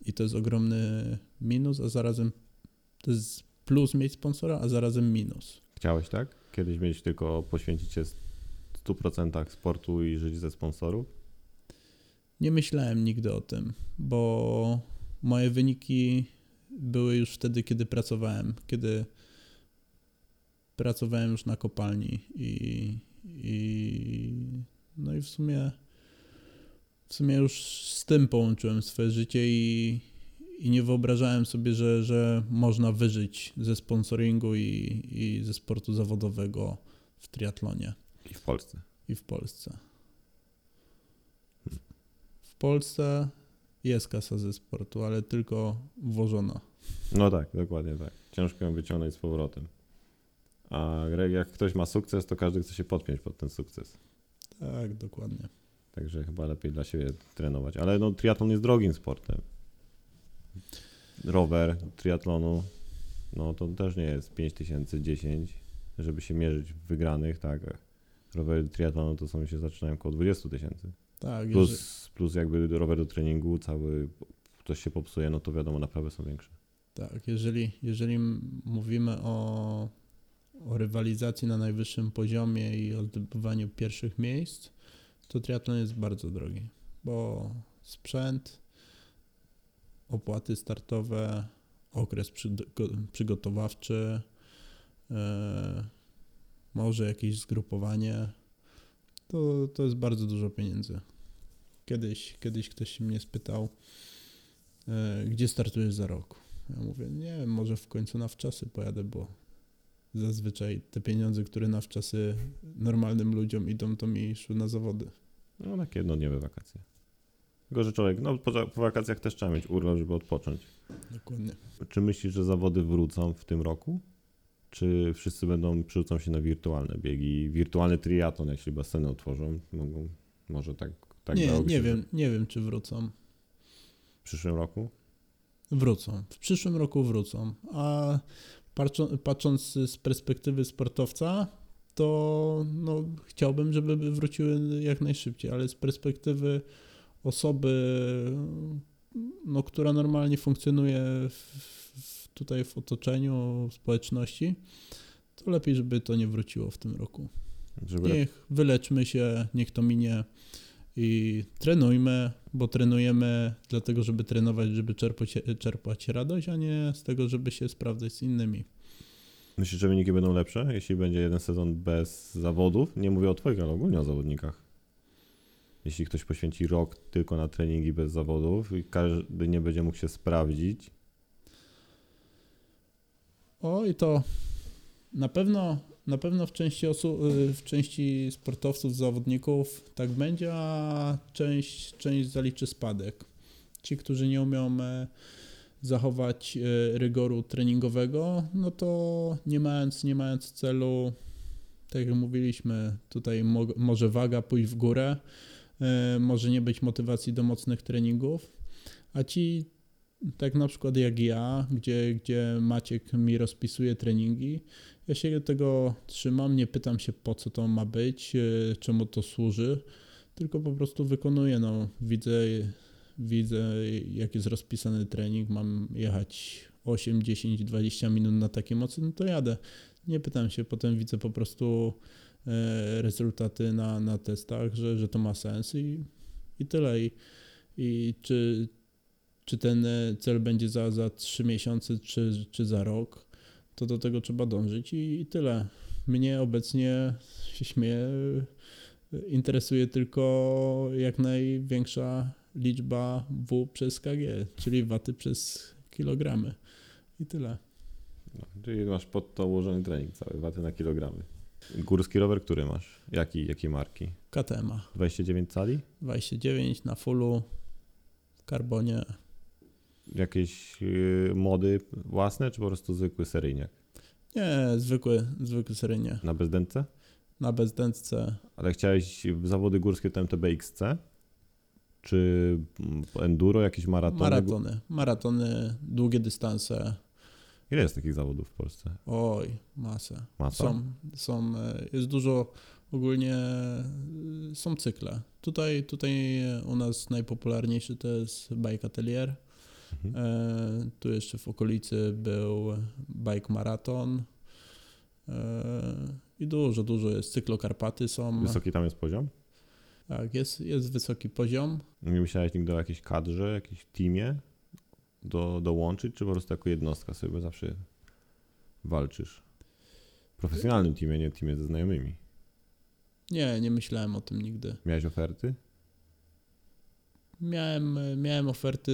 I to jest ogromny minus, a zarazem to jest plus mieć sponsora, a zarazem minus. Chciałeś tak? Kiedyś mieć tylko poświęcić się 100% sportu i żyć ze sponsorów? Nie myślałem nigdy o tym, bo moje wyniki były już wtedy, kiedy pracowałem, kiedy pracowałem już na kopalni i, i no i w sumie w sumie już z tym połączyłem swoje życie i, i nie wyobrażałem sobie, że, że można wyżyć ze sponsoringu i, i ze sportu zawodowego w triatlonie I w Polsce. i w Polsce. W Polsce jest kasa ze sportu, ale tylko włożona. No tak, dokładnie tak. Ciężko ją wyciągnąć z powrotem. A jak ktoś ma sukces, to każdy chce się podpiąć pod ten sukces. Tak, dokładnie. Także chyba lepiej dla siebie trenować. Ale no, triatlon jest drogim sportem. Rower triatlonu, no to też nie jest 5000, 10, żeby się mierzyć w wygranych, tak. Rowery triatlonu to są się zaczynają około 20 tysięcy. Tak, jeżeli, Plus, plus jakby rower do treningu, cały coś się popsuje, no to wiadomo, naprawy są większe. tak, jeżeli, jeżeli mówimy o, o rywalizacji na najwyższym poziomie i o zdobywaniu pierwszych miejsc, to triatlon jest bardzo drogi, bo sprzęt, opłaty startowe, okres przygo- przygotowawczy, e, może jakieś zgrupowanie. To, to jest bardzo dużo pieniędzy. Kiedyś, kiedyś ktoś mnie spytał, e, gdzie startujesz za rok? Ja mówię, nie wiem, może w końcu na wczasy pojadę, bo zazwyczaj te pieniądze, które na wczasy normalnym ludziom idą, to mi szły na zawody. No takie jednodniowe wakacje. Tylko, że człowiek, no po, po wakacjach też trzeba mieć urlop, żeby odpocząć. Dokładnie. Czy myślisz, że zawody wrócą w tym roku? Czy wszyscy będą, przerzucą się na wirtualne biegi? Wirtualny triatlon, jeśli baseny otworzą, mogą, może tak, tak nie, nie się, wiem, nie wiem, czy wrócą. W przyszłym roku? Wrócą. W przyszłym roku wrócą. A patrząc z perspektywy sportowca, to no, chciałbym, żeby wróciły jak najszybciej, ale z perspektywy osoby, no, która normalnie funkcjonuje w, w, tutaj w otoczeniu społeczności, to lepiej, żeby to nie wróciło w tym roku. Żeby Niech wyleczmy się, niech to minie i trenujmy, bo trenujemy dlatego, żeby trenować, żeby czerpać, czerpać radość, a nie z tego, żeby się sprawdzać z innymi. Myślisz, że wyniki będą lepsze, jeśli będzie jeden sezon bez zawodów? Nie mówię o twoich, ale ogólnie o zawodnikach. Jeśli ktoś poświęci rok tylko na treningi bez zawodów i każdy nie będzie mógł się sprawdzić, O i to na pewno, na pewno w części osób, w części sportowców, zawodników tak będzie, a część, część zaliczy spadek. Ci, którzy nie umią e, zachować e, rygoru treningowego, no to nie mając, nie mając celu, tak jak mówiliśmy, tutaj mo może waga pójść w górę, e, może nie być motywacji do mocnych treningów, a ci tak na przykład jak ja, gdzie, gdzie Maciek mi rozpisuje treningi, ja się tego trzymam, nie pytam się po co to ma być, e, czemu to służy, tylko po prostu wykonuję, no widzę, widzę jak jest rozpisany trening, mam jechać 8, 10, 20 minut na takie mocy, no to jadę. Nie pytam się, potem widzę po prostu e, rezultaty na, na testach, że, że to ma sens i, i tyle. I, i czy, czy ten cel będzie za, za 3 miesiące, czy, czy za rok, to do tego trzeba dążyć i, i tyle. Mnie obecnie się śmieję, interesuje tylko jak największa liczba W przez KG, czyli waty przez kilogramy. I tyle. no, czyli masz pod to ułożony trening cały, waty na kilogramy. Górski rower, który masz? Jaki, jakiej marki? KTM 29 cali? 29 na fullu, w karbonie. Jakieś yy, mody własne, czy po prostu zwykły seryjniak? Nie, zwykły, zwykły seryjnie. Na bezdętce? Na bezdętce Ale chciałeś zawody górskie to MTB XC? Czy enduro, jakieś maratony? maratony. Maratony, długie dystanse. Ile jest takich zawodów w Polsce? Oj, masę. Masa? Są, są, e, jest dużo, ogólnie e, są cykle. Tutaj, tutaj u nas najpopularniejszy to jest Bike Atelier. Mhm. E, tu jeszcze w okolicy był Bike Maraton. E, I dużo, dużo jest. Cyklokarpaty są. Wysoki tam jest poziom? Tak, jest, jest wysoki poziom. Nie myślałeś nigdy o jakiejś kadrze, jakimś teamie do, dołączyć, czy po prostu jako jednostka sobie zawsze walczysz? W profesjonalnym teamie, nie teamie ze znajomymi. Nie, nie myślałem o tym nigdy. Miałeś oferty? Miałem, miałem oferty,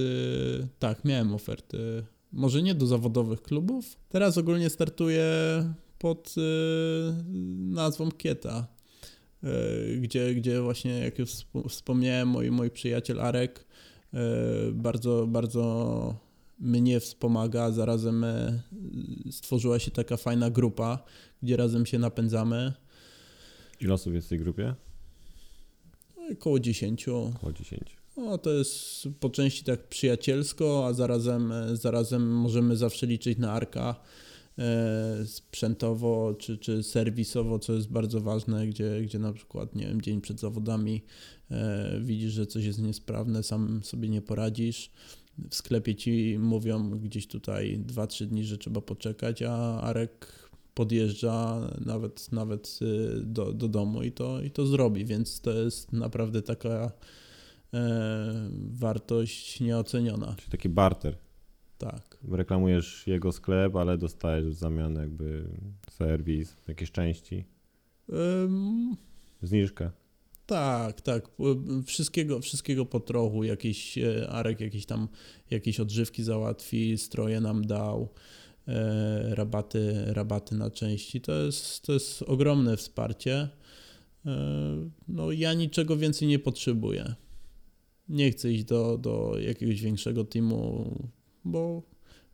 tak, miałem oferty, może nie do zawodowych klubów. Teraz ogólnie startuję pod y, nazwą Kieta, y, gdzie, gdzie właśnie, jak już wspo- wspomniałem, mój, mój przyjaciel Arek y, bardzo, bardzo mnie wspomaga. Zarazem stworzyła się taka fajna grupa, gdzie razem się napędzamy. Ile osób jest w tej grupie? Około 10. Około 10. No, to jest po części tak przyjacielsko, a zarazem, zarazem możemy zawsze liczyć na Arka e, sprzętowo czy, czy serwisowo, co jest bardzo ważne, gdzie, gdzie na przykład, nie wiem, dzień przed zawodami e, widzisz, że coś jest niesprawne, sam sobie nie poradzisz. W sklepie ci mówią gdzieś tutaj 2-3 dni, że trzeba poczekać, a Arek podjeżdża nawet, nawet y, do, do domu i to, i to zrobi, więc to jest naprawdę taka e, wartość nieoceniona. Czyli taki barter. Tak. Reklamujesz jego sklep, ale dostajesz w zamian jakby serwis, jakieś części, Ym, zniżkę. Tak, tak. Wszystkiego, wszystkiego po trochu. Jakiś e, Arek jakieś tam jakieś odżywki załatwi, stroje nam dał, e, rabaty, rabaty na części. To jest, to jest ogromne wsparcie. E, no ja niczego więcej nie potrzebuję. Nie chcę iść do, do jakiegoś większego teamu, bo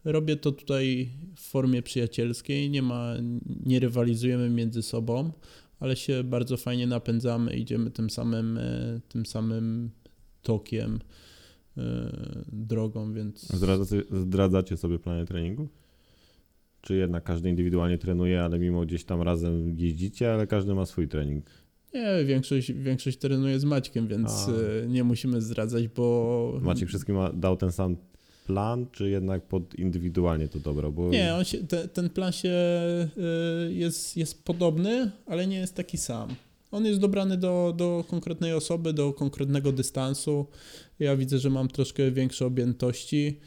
robię to tutaj w formie przyjacielskiej. Nie ma, nie rywalizujemy między sobą ale się bardzo fajnie napędzamy, idziemy tym samym, e, tym samym tokiem, e, drogą, więc Zdradzacie, zdradzacie sobie plany treningu? Czy jednak każdy indywidualnie trenuje, ale mimo gdzieś tam razem jeździcie, ale każdy ma swój trening? Nie, większość, większość trenuje z Maćkiem, więc A. e, nie musimy zdradzać, bo... Maciek wszystkim dał ten sam plan, czy jednak pod indywidualnie to dobro? Bo Nie, on się, te, ten plan się e, jest, jest podobny, ale nie jest taki sam. On jest dobrany do, do konkretnej osoby, do konkretnego dystansu. Ja widzę, że mam troszkę większe objętości.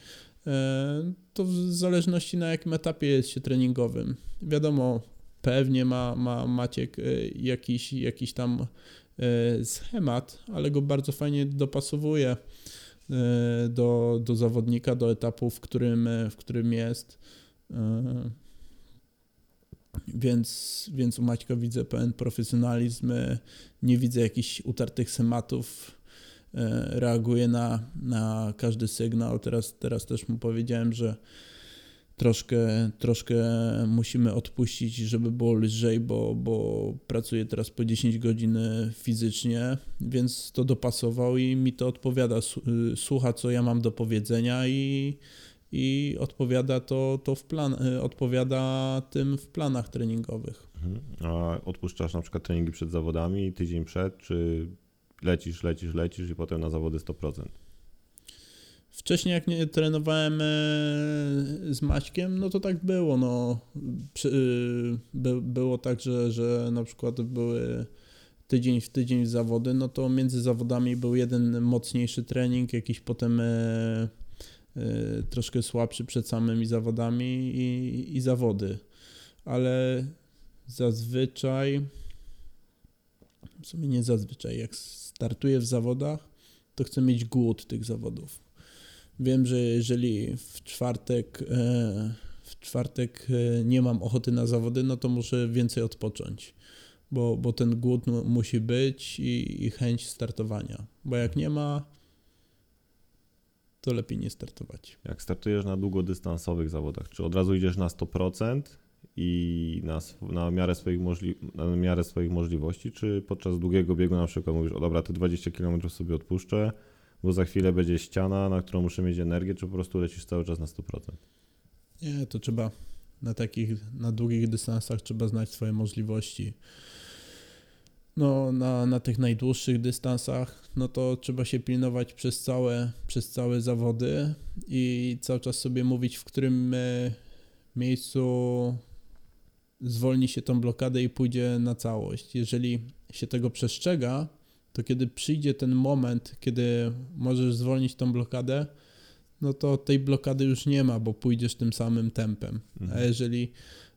E, To w zależności na jakim etapie jest się treningowym. Wiadomo, pewnie ma, ma Maciek e, jakiś, jakiś tam e, schemat, ale go bardzo fajnie dopasowuje e, do, do zawodnika, do etapu, w którym, w którym jest. Więc, więc u Maćka widzę pełen profesjonalizm, nie widzę jakichś utartych schematów, e, reaguję na, na każdy sygnał. Teraz, teraz też mu powiedziałem, że troszkę, troszkę musimy odpuścić, żeby było lżej, bo, bo pracuję teraz po 10 godzin fizycznie, więc to dopasował i mi to odpowiada. Słucha, co ja mam do powiedzenia i, i odpowiada to, to w plan, odpowiada tym w planach treningowych. Mhm. A odpuszczasz na przykład treningi przed zawodami, tydzień przed, czy lecisz, lecisz, lecisz i potem na zawody 100%? Wcześniej jak nie trenowałem e, z Maćkiem, no to tak było. No. Y, by, było tak, że, że na przykład były tydzień w tydzień zawody, no to między zawodami był jeden mocniejszy trening, jakiś potem e, e, troszkę słabszy przed samymi zawodami i, i zawody. Ale zazwyczaj, w sumie nie zazwyczaj, jak startuję w zawodach, to chcę mieć głód tych zawodów. Wiem, że jeżeli w czwartek, e, w czwartek e, nie mam ochoty na zawody, no to muszę więcej odpocząć, bo, bo ten głód mu- musi być i, i chęć startowania. Bo jak nie ma, to lepiej nie startować. Jak startujesz na długodystansowych zawodach, czy od razu idziesz na 100% i na, na, miarę swoich możli- na miarę swoich możliwości, czy podczas długiego biegu na przykład mówisz, o dobra, te 20 km sobie odpuszczę, bo za chwilę będzie ściana, na którą muszę mieć energię, czy po prostu lecisz cały czas na 100%? Nie, to trzeba na takich, na długich dystansach trzeba znać swoje możliwości. No, na, na tych najdłuższych dystansach, no to trzeba się pilnować przez całe, przez całe zawody i cały czas sobie mówić, w którym e, miejscu zwolni się tą blokadę i pójdzie na całość. Jeżeli się tego przestrzega, to kiedy przyjdzie ten moment, kiedy możesz zwolnić tą blokadę, no to tej blokady już nie ma, bo pójdziesz tym samym tempem. A Mhm. jeżeli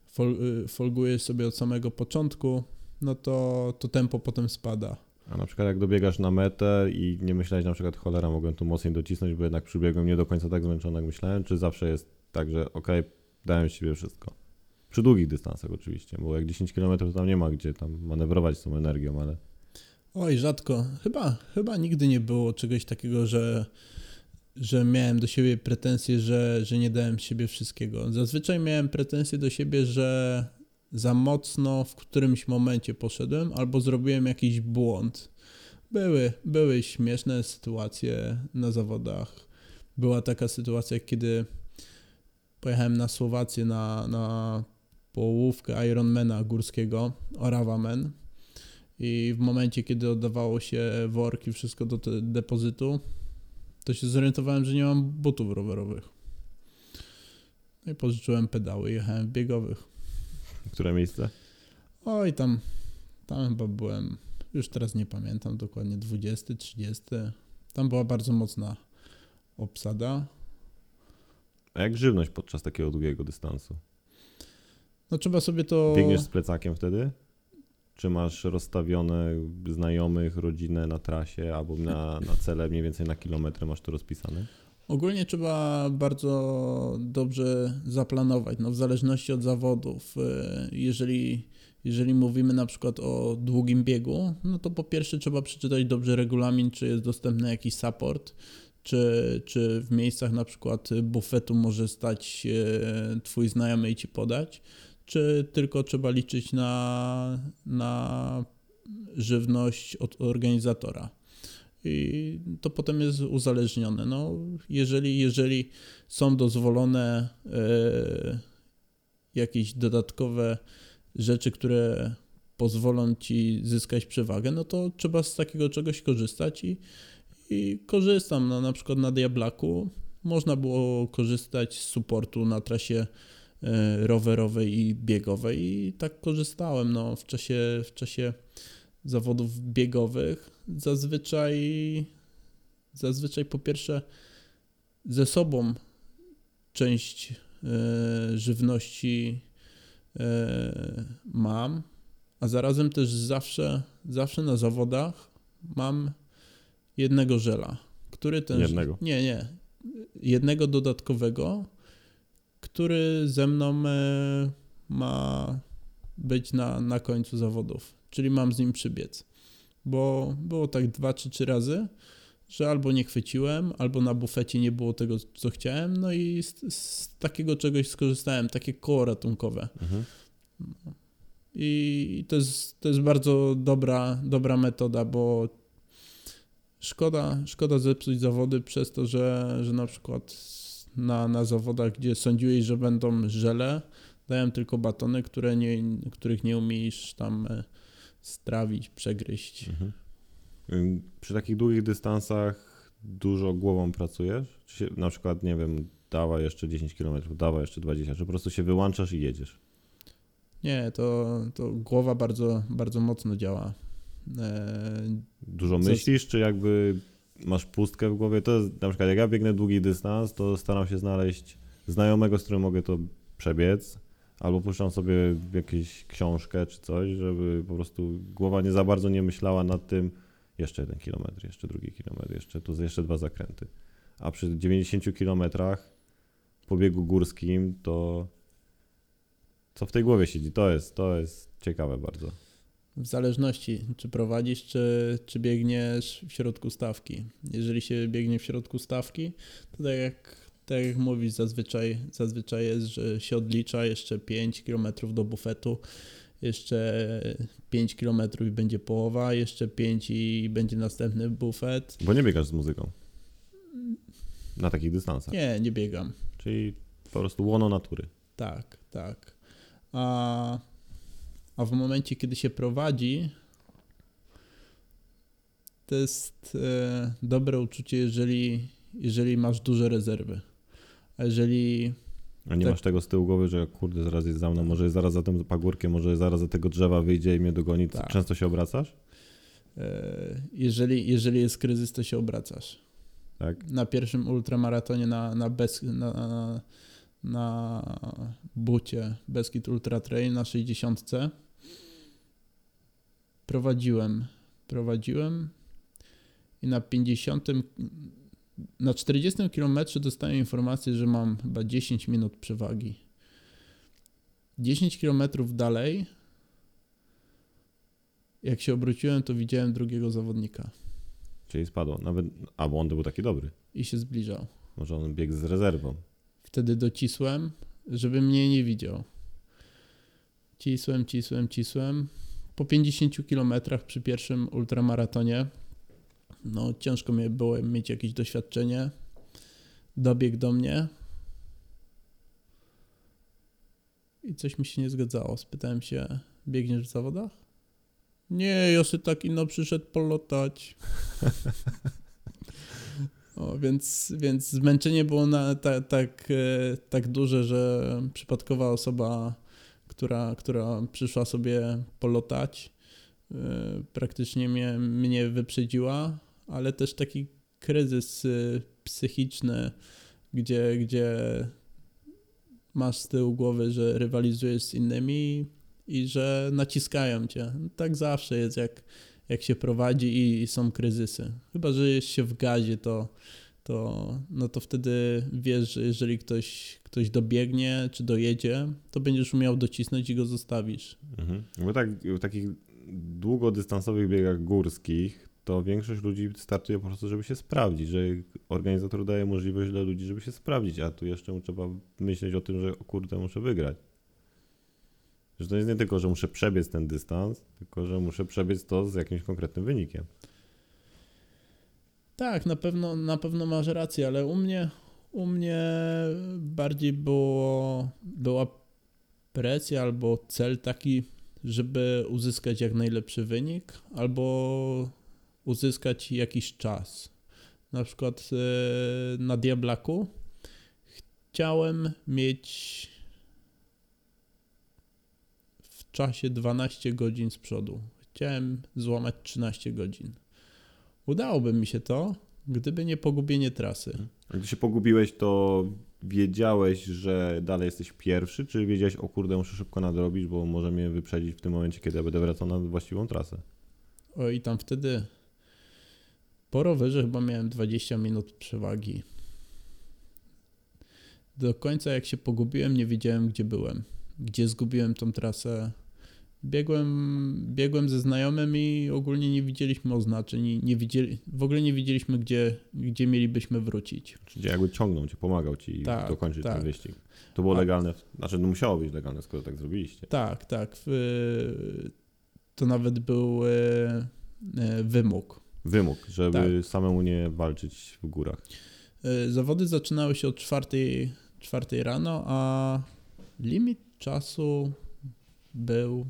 fol, y, folgujesz sobie od samego początku, no to, to tempo potem spada. A na przykład jak dobiegasz na metę i nie myślałeś na przykład, cholera, mogłem tu mocniej docisnąć, bo jednak przybiegłem nie do końca tak zmęczony, jak myślałem, czy zawsze jest tak, że okej, dałem z siebie wszystko? Przy długich dystansach oczywiście, bo jak 10 km to tam nie ma gdzie tam manewrować z tą energią, ale Oj, rzadko. Chyba, chyba nigdy nie było czegoś takiego, że, że miałem do siebie pretensje, że, że nie dałem siebie wszystkiego. Zazwyczaj miałem pretensje do siebie, że za mocno w którymś momencie poszedłem albo zrobiłem jakiś błąd. Były, były śmieszne sytuacje na zawodach. Była taka sytuacja, kiedy pojechałem na Słowację na, na połówkę Ironmana górskiego, Oravamen. I w momencie, kiedy oddawało się worki, wszystko do depozytu, to się zorientowałem, że nie mam butów rowerowych. No i pożyczyłem pedały i jechałem w biegowych. które miejsce? Oj, tam, tam chyba byłem, już teraz nie pamiętam dokładnie, 20, 30. Tam była bardzo mocna obsada. A jak żywność podczas takiego długiego dystansu? No trzeba sobie to... Biegniesz z plecakiem wtedy? Czy masz rozstawione znajomych, rodzinę na trasie albo na, na cele mniej więcej na kilometry masz to rozpisane? Ogólnie trzeba bardzo dobrze zaplanować, no w zależności od zawodów. Y, Jeżeli, jeżeli mówimy na przykład o długim biegu, no to po pierwsze trzeba przeczytać dobrze regulamin, czy jest dostępny jakiś support, czy, czy w miejscach na przykład bufetu może stać y, twój znajomy i ci podać, czy tylko trzeba liczyć na, na żywność od organizatora. I to potem jest uzależnione. No, jeżeli, jeżeli są dozwolone e, jakieś dodatkowe rzeczy, które pozwolą ci zyskać przewagę, no to trzeba z takiego czegoś korzystać i, i korzystam. No, na przykład na Diablaku można było korzystać z supportu na trasie rowerowej i biegowej i tak korzystałem no, w, czasie, w czasie zawodów biegowych. Zazwyczaj, zazwyczaj po pierwsze ze sobą część e, żywności e, mam, a zarazem też zawsze, zawsze na zawodach mam jednego żela, który ten Jednego? Nie, nie. Jednego dodatkowego, który ze mną e, ma być na, na końcu zawodów, czyli mam z nim przybiec. Bo było tak dwa czy trzy razy, że albo nie chwyciłem, albo na bufecie nie było tego, co chciałem, no i z, z takiego czegoś skorzystałem, takie koło ratunkowe. Mhm. I to jest, to jest bardzo dobra, dobra metoda, bo szkoda, szkoda zepsuć zawody przez to, że, że na przykład na, na zawodach, gdzie sądziłeś, że będą żele, dają tylko batony, które nie, których nie umiesz tam e, strawić, przegryźć. Mhm. Przy takich długich dystansach dużo głową pracujesz? Czy się, na przykład, nie wiem, dawa jeszcze 10 km, dawa jeszcze 20, czy po prostu się wyłączasz i jedziesz? Nie, to, to głowa bardzo, bardzo mocno działa. E, Dużo myślisz, czy jakby masz pustkę w głowie? To jest, na przykład jak ja biegnę długi dystans, to staram się znaleźć znajomego, z którym mogę to przebiec, albo puszczam sobie jakąś książkę czy coś, żeby po prostu głowa nie za bardzo nie myślała nad tym, jeszcze jeden kilometr, jeszcze drugi kilometr, jeszcze tu jeszcze dwa zakręty. A przy 90 kilometrach po biegu górskim to co w tej głowie siedzi? To jest, to jest ciekawe bardzo. W zależności, czy prowadzisz, czy, czy biegniesz w środku stawki. Jeżeli się biegnie w środku stawki, to tak jak, tak jak mówisz, zazwyczaj, zazwyczaj jest, że się odlicza jeszcze 5 km do bufetu, jeszcze 5 km i będzie połowa, jeszcze 5 i będzie następny bufet. Bo nie biegasz z muzyką. Na takich dystansach. Nie, nie biegam. Czyli po prostu łono natury. Tak, tak. A, a w momencie, kiedy się prowadzi, to jest e, dobre uczucie, jeżeli, jeżeli masz duże rezerwy. A jeżeli A nie Tak. masz tego z tyłu głowy, że kurde, zaraz jest za mną, może zaraz za tym pagórkiem, może zaraz za tego drzewa wyjdzie i mnie dogoni. Tak. Często się obracasz? e, jeżeli, jeżeli jest kryzys, to się obracasz. Tak. Na pierwszym ultramaratonie na, na, bez, na, na, na bucie Beskid Ultra Trail na 60 prowadziłem, prowadziłem i na 50, na 40 km dostałem informację, że mam chyba 10 minut przewagi. 10 km dalej, jak się obróciłem, to widziałem drugiego zawodnika Czyli spadło. Nawet, a bo on był taki dobry. i się zbliżał. Może on biegł z rezerwą. Wtedy docisłem, żeby mnie nie widział. Cisłem, cisłem, cisłem. Po 50 kilometrach przy pierwszym ultramaratonie, no ciężko mi było mieć jakieś doświadczenie. Dobiegł do mnie i coś mi się nie zgadzało. Spytałem się, biegniesz w zawodach? Nie, ja sobie tak ino przyszedł polotać. O, więc, więc zmęczenie było na, ta, tak, e, tak duże, że przypadkowa osoba, która, która przyszła sobie polotać, e, praktycznie mnie, mnie wyprzedziła, ale też taki kryzys e, psychiczny, gdzie, gdzie masz z tyłu głowy, że rywalizujesz z innymi i że naciskają cię. Tak zawsze jest, jak, jak się prowadzi i, i są kryzysy. Chyba, że jest się w gazie, to, to, no to wtedy wiesz, że jeżeli ktoś, ktoś dobiegnie czy dojedzie, to będziesz umiał docisnąć i go zostawisz. Mhm. Bo tak, w takich długodystansowych biegach górskich to większość ludzi startuje po prostu, żeby się sprawdzić, że organizator daje możliwość dla ludzi, żeby się sprawdzić, a tu jeszcze trzeba myśleć o tym, że o kurde, muszę wygrać. Że to jest nie tylko, że muszę przebiec ten dystans, tylko że muszę przebiec to z jakimś konkretnym wynikiem. Tak, na pewno, na pewno masz rację, ale u mnie, u mnie bardziej było, była presja albo cel taki, żeby uzyskać jak najlepszy wynik, albo uzyskać jakiś czas. Na przykład e, na Diablaku chciałem mieć w czasie 12 godzin z przodu. Chciałem złamać 13 godzin. Udałoby mi się to, gdyby nie pogubienie trasy. A gdy się pogubiłeś, to wiedziałeś, że dalej jesteś pierwszy, czy wiedziałeś, o kurde, muszę szybko nadrobić, bo może mnie wyprzedzić w tym momencie, kiedy ja będę wracał na właściwą trasę? O i tam wtedy po rowerze chyba miałem 20 minut przewagi. Do końca jak się pogubiłem, nie wiedziałem gdzie byłem, gdzie zgubiłem tą trasę. Biegłem, biegłem ze znajomym i ogólnie nie widzieliśmy oznaczeń, i nie widzieli, w ogóle nie widzieliśmy gdzie, gdzie mielibyśmy wrócić. Czyli jakby ciągnął cię, pomagał ci Tak, dokończyć tak. ten wyścig. To było A- legalne, znaczy no musiało być legalne, skoro tak zrobiliście. Tak, tak. To nawet był e, e, wymóg. Wymóg, żeby Tak. samemu nie walczyć w górach. E, Zawody zaczynały się o czwartej, czwartej rano, a limit czasu był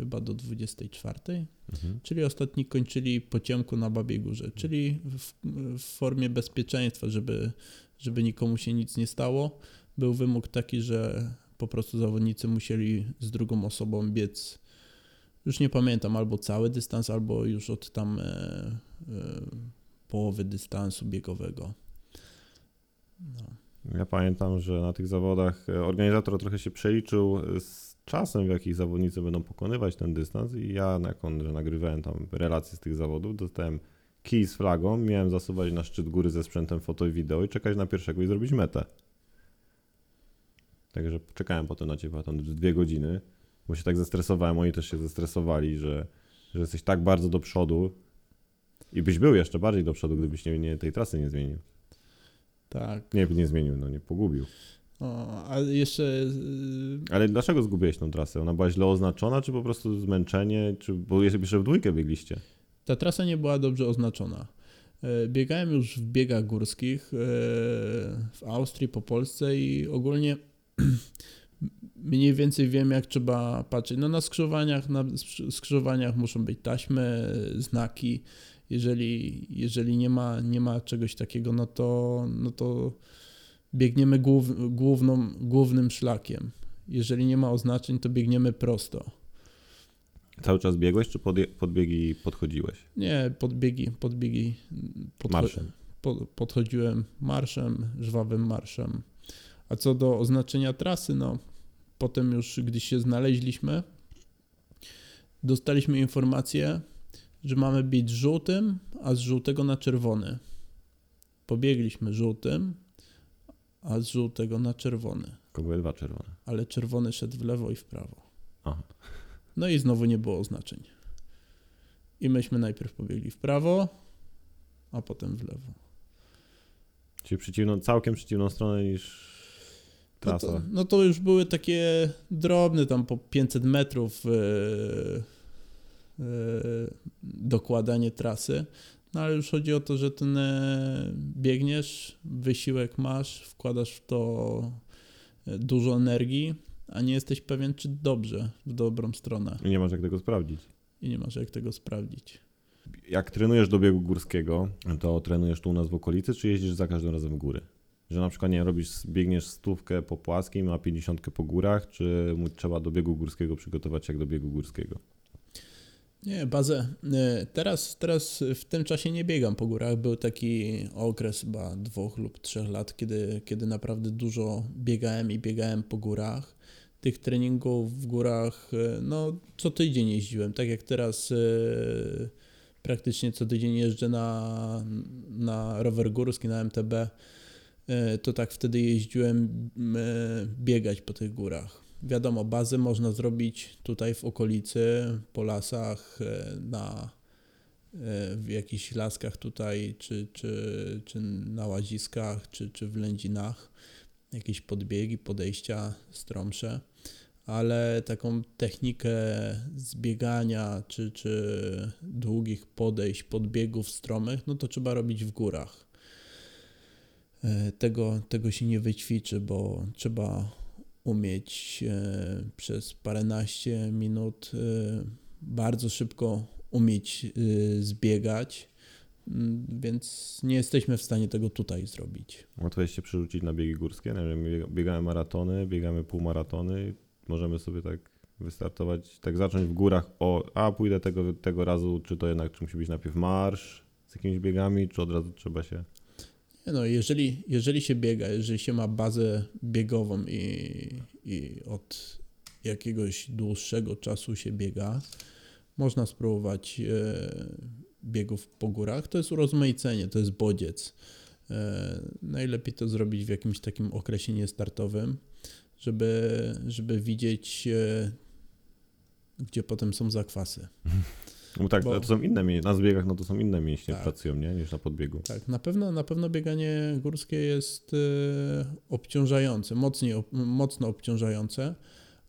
chyba do 24, Mhm. czyli ostatni kończyli po ciemku na Babiej Górze, czyli w, w formie bezpieczeństwa, żeby, żeby nikomu się nic nie stało. Był wymóg taki, że po prostu zawodnicy musieli z drugą osobą biec, już nie pamiętam, albo cały dystans, albo już od tam e, e, połowy dystansu biegowego. No. Ja pamiętam, że na tych zawodach e, organizator trochę się przeliczył z czasem, w jaki zawodnicy będą pokonywać ten dystans i ja, jak on, że nagrywałem tam relacje z tych zawodów, dostałem kij z flagą, miałem zasuwać na szczyt góry ze sprzętem foto i wideo i czekać na pierwszego i zrobić metę. Także czekałem potem na ciebie tam dwie godziny, bo się tak zestresowałem, oni też się zestresowali, że, że jesteś tak bardzo do przodu i byś był jeszcze bardziej do przodu, gdybyś nie, nie, tej trasy nie zmienił. Tak. Nie, nie zmienił, no nie pogubił. O, a jeszcze y, Ale dlaczego zgubiłeś tą trasę? Ona była źle oznaczona, czy po prostu zmęczenie, czy bo jeszcze w dwójkę biegliście? ta trasa nie była dobrze oznaczona. E, Biegałem już w biegach górskich e, w Austrii, po Polsce i ogólnie mniej więcej wiem, jak trzeba patrzeć. No na skrzyżowaniach, na skrzyżowaniach muszą być taśmy, znaki. Jeżeli, jeżeli nie, ma, nie ma czegoś takiego, no to, no to biegniemy głów, główną, głównym szlakiem. Jeżeli nie ma oznaczeń, to biegniemy prosto. Cały czas biegłeś, czy podje- podbiegi podchodziłeś? Nie, podbiegi, podbiegi. podcho- Marszem. po- podchodziłem marszem, żwawym marszem. A co do oznaczenia trasy, no potem już gdy się znaleźliśmy, dostaliśmy informację, że mamy być żółtym, a z żółtego na czerwony. Pobiegliśmy żółtym, a z żółtego na czerwony. Tylko były dwa czerwone. Ale czerwony szedł w lewo i w prawo. Aha. No i znowu nie było oznaczeń. I myśmy najpierw pobiegli w prawo, a potem w lewo. Czyli przeciwną, całkiem przeciwną stronę niż No trasa. to, no to już były takie drobne, tam po 500 metrów yy, yy, dokładanie trasy. No ale już chodzi o to, że ten e, biegniesz, wysiłek masz, wkładasz w to e, dużo energii, a nie jesteś pewien, czy dobrze, w dobrą stronę. I nie masz jak tego sprawdzić. I nie masz jak tego sprawdzić. Jak trenujesz do biegu górskiego, to trenujesz tu u nas w okolicy, czy jeździsz za każdym razem w góry? Że na przykład, nie robisz, biegniesz stówkę po płaskim, a 50 po górach, czy trzeba do biegu górskiego przygotować się jak do biegu górskiego? Nie, bazę. e, Teraz, teraz w tym czasie nie biegam po górach. Był taki okres chyba dwóch lub trzech lat, kiedy, kiedy naprawdę dużo biegałem i biegałem po górach. Tych treningów w górach, e, no co tydzień jeździłem. Tak jak teraz e, praktycznie co tydzień jeżdżę na, na rower górski, na MTB, to tak wtedy jeździłem biegać po tych górach. Wiadomo, bazę można zrobić tutaj w okolicy, po lasach, e, na, e, w jakichś laskach tutaj, czy, czy, czy na łaziskach, czy, czy w lędzinach. Jakieś podbiegi, podejścia stromsze, ale taką technikę zbiegania, czy, czy długich podejść, podbiegów stromych, no to trzeba robić w górach. E, Tego, tego się nie wyćwiczy, bo trzeba umieć e, przez paręnaście minut e, bardzo szybko umieć e, zbiegać, Mm, więc nie jesteśmy w stanie tego tutaj zrobić. Łatwo jest się przerzucić na biegi górskie. Nie wiem, biega- biegamy maratony, biegamy półmaratony. Możemy sobie tak wystartować, tak zacząć w górach. O, a pójdę tego, tego razu, czy to jednak czy musi być najpierw marsz z jakimiś biegami, czy od razu trzeba się. No, jeżeli, jeżeli się biega, jeżeli się ma bazę biegową i, i od jakiegoś dłuższego czasu się biega, można spróbować e, biegów po górach. To jest urozmaicenie, to jest bodziec. E, najlepiej to zrobić w jakimś takim okresie niestartowym, żeby, żeby widzieć, e, gdzie potem są zakwasy. No tak, Bo- to są inne mięśnie. Na zbiegach no to są inne mięśnie Tak. pracują, nie? Niż na podbiegu. Tak, na pewno, na pewno bieganie górskie jest e, obciążające, mocniej, mocno obciążające,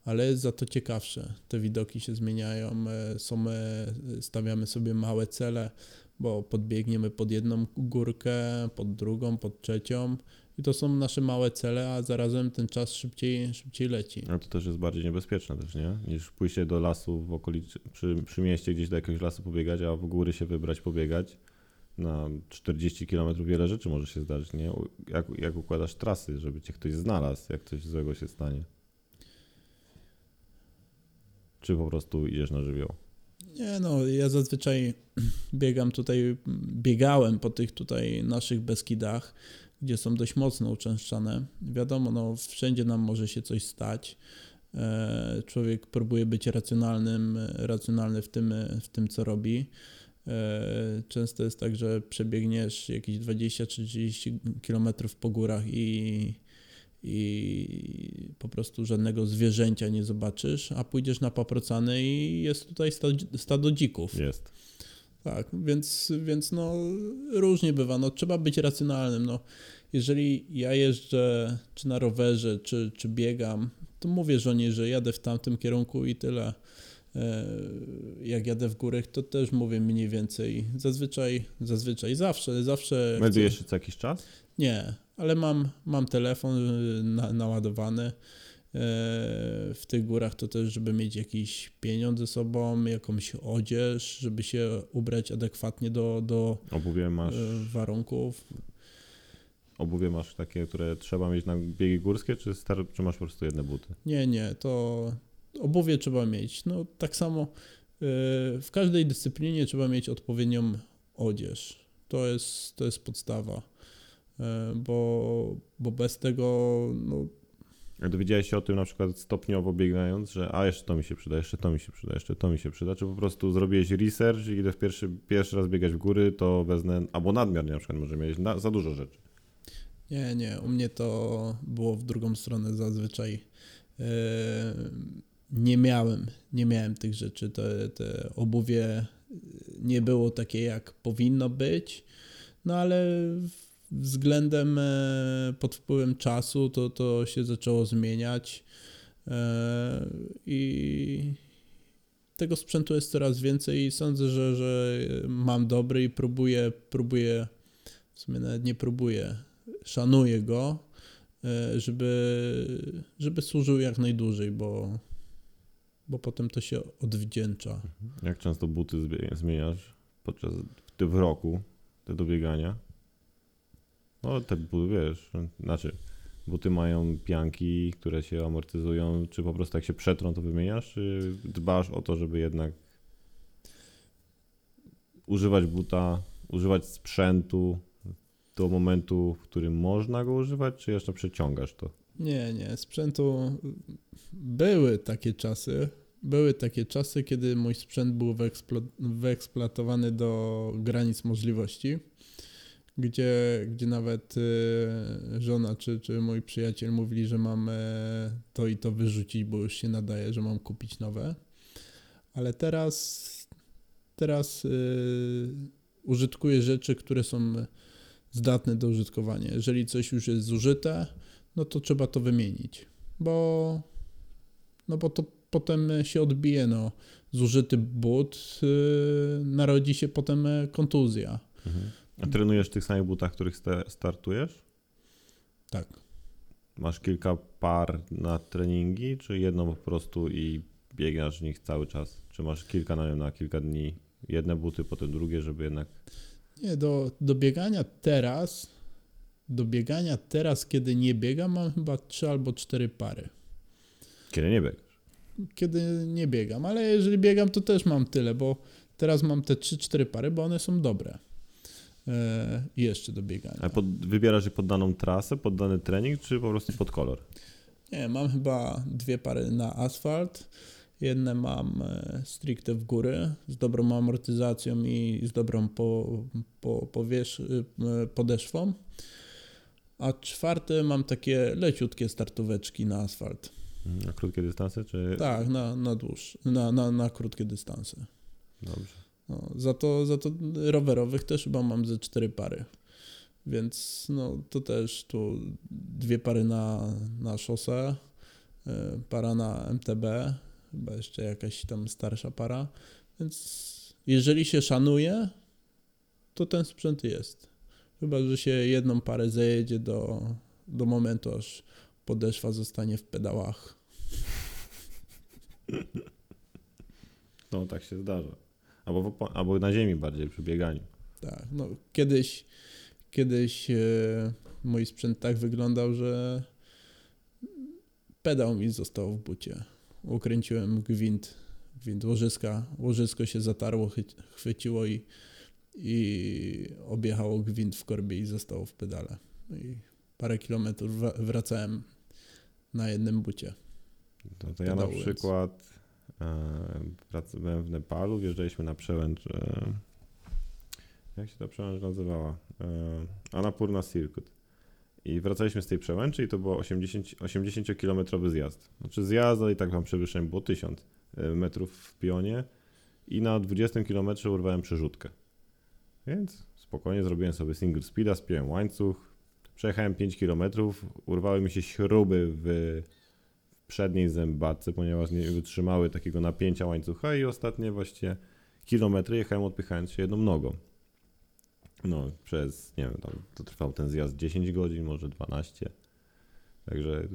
ale jest za to ciekawsze. Te widoki się zmieniają, e, są, e, stawiamy sobie małe cele, bo podbiegniemy pod jedną górkę, pod drugą, pod trzecią i to są nasze małe cele, a zarazem ten czas szybciej, szybciej leci. No to też jest bardziej niebezpieczne też, nie? Niż pójście do lasu w okolicy, przy, przy mieście gdzieś do jakiegoś lasu pobiegać, a w góry się wybrać, pobiegać. Na 40 km wiele rzeczy może się zdarzyć, nie? Jak, jak układasz trasy, żeby cię ktoś znalazł, jak coś złego się stanie. Czy po prostu idziesz na żywioł. Nie no, ja zazwyczaj biegam tutaj, biegałem po tych tutaj naszych Beskidach, gdzie są dość mocno uczęszczane. Wiadomo, no wszędzie nam może się coś stać. E, Człowiek próbuje być racjonalnym, racjonalny w tym, w tym co robi. E, Często jest tak, że przebiegniesz jakieś 20 czy 30 km po górach i, i po prostu żadnego zwierzęcia nie zobaczysz, a pójdziesz na paprocany i jest tutaj stado, dzików. Jest. Tak, więc, więc no różnie bywa. No, trzeba być racjonalnym. No, jeżeli ja jeżdżę czy na rowerze, czy, czy biegam, to mówię żonie, że jadę w tamtym kierunku i tyle. E, Jak jadę w górach, to też mówię mniej więcej. Zazwyczaj, zazwyczaj, zawsze, zawsze. Meldujesz się co jakiś czas? nie, ale mam, mam telefon y, na, naładowany. W tych górach to też, żeby mieć jakiś pieniądz ze sobą, jakąś odzież, żeby się ubrać adekwatnie do, do Obuwie masz, e, warunków. obuwie masz takie, które trzeba mieć na biegi górskie, czy, star- czy masz po prostu jedne buty? Nie, nie, to obuwie trzeba mieć. No tak samo e, w każdej dyscyplinie trzeba mieć odpowiednią odzież. To jest, to jest podstawa, E, bo, bo bez tego no, dowiedziałeś się o tym na przykład stopniowo biegając, że a jeszcze to mi się przyda, jeszcze to mi się przyda, jeszcze to mi się przyda, czy po prostu zrobiłeś research i idę w pierwszy, pierwszy raz biegać w góry, to wezmę, albo nadmiar na przykład może mieć na, za dużo rzeczy. Nie, nie, u mnie to było w drugą stronę zazwyczaj. E, Nie miałem, nie miałem tych rzeczy. Te, te obuwie nie było takie, jak powinno być, no ale względem e, pod wpływem czasu to, to się zaczęło zmieniać e, i tego sprzętu jest coraz więcej i sądzę, że, że mam dobry i próbuję, próbuję, w sumie nawet nie próbuję, szanuję go, e, żeby, żeby służył jak najdłużej, bo, bo potem to się odwdzięcza. Jak często buty zmieniasz podczas w roku, te do biegania? No te buty, wiesz, znaczy buty mają pianki, które się amortyzują, czy po prostu jak się przetrą, to wymieniasz, czy dbasz o to, żeby jednak używać buta, używać sprzętu do momentu, w którym można go używać, czy jeszcze przeciągasz to? Nie, nie, sprzętu były takie czasy. Były takie czasy, kiedy mój sprzęt był wyeksplo- wyeksploatowany do granic możliwości, gdzie, gdzie nawet y, żona czy, czy mój przyjaciel mówili, że mam e, to i to wyrzucić, bo już się nadaje, że mam kupić nowe. Ale teraz, teraz y, użytkuję rzeczy, które są zdatne do użytkowania. Jeżeli coś już jest zużyte, no to trzeba to wymienić, bo, no bo to potem się odbije, no, zużyty but, yy, narodzi się potem e, kontuzja. A trenujesz w tych samych butach, w których sta- startujesz? Tak. Masz kilka par na treningi, czy jedną po prostu i biegasz w nich cały czas? Czy masz kilka na, na kilka dni? Jedne buty, potem drugie, żeby jednak... Nie, do, do biegania teraz, do biegania teraz, kiedy nie biegam, mam chyba trzy albo cztery pary. Kiedy nie biegasz? Kiedy nie biegam, ale jeżeli biegam, to też mam tyle, bo teraz mam te 3-4 pary, bo one są dobre. E, jeszcze do biegania. A pod, wybierasz je pod daną trasę, pod dany trening, czy po prostu pod kolor? Nie, mam chyba dwie pary na asfalt. Jedne mam e, stricte w góry, z dobrą amortyzacją i z dobrą po, po, powierz, e, podeszwą. A czwarte mam takie leciutkie startóweczki na asfalt. Na krótkie dystanse, czy... Tak, na, na dłuższe, na, na, na krótkie dystanse. Dobrze. No, za, to, za to rowerowych też chyba mam ze cztery pary. Więc no, to też tu dwie pary na, na szosę, y, para na MTB, chyba jeszcze jakaś tam starsza para. Więc jeżeli się szanuje, to ten sprzęt jest. Chyba, że się jedną parę zajedzie do, do momentu, aż podeszwa zostanie w pedałach. No, tak się zdarza. Albo, w, albo na ziemi bardziej, przy bieganiu. Tak, no kiedyś, kiedyś e, mój sprzęt tak wyglądał, że pedał mi został w bucie. Ukręciłem gwint, gwint łożyska, łożysko się zatarło, chwyciło i, i objechało gwint w korbie i zostało w pedale. No I parę kilometrów wra- wracałem na jednym bucie. To, to ja na przykład e, pracowałem w Nepalu, wjeżdżaliśmy na przełęcz. E, jak się ta przełęcz nazywała? E, Annapurna Circuit. I wracaliśmy z tej przełęczy i to było 80, 80-kilometrowy zjazd. Znaczy zjazd, i tak tam przewyższeń było 1000 e, metrów w pionie i na 20 kilometrze urwałem przerzutkę. Więc spokojnie zrobiłem sobie single speeda, spiąłem łańcuch, przejechałem 5 kilometrów, urwały mi się śruby w przedniej zębatce, ponieważ nie wytrzymały takiego napięcia łańcucha i ostatnie właściwie kilometry jechałem odpychając się jedną nogą. No, przez, nie wiem, tam to trwał ten zjazd 10 godzin, może 12. Także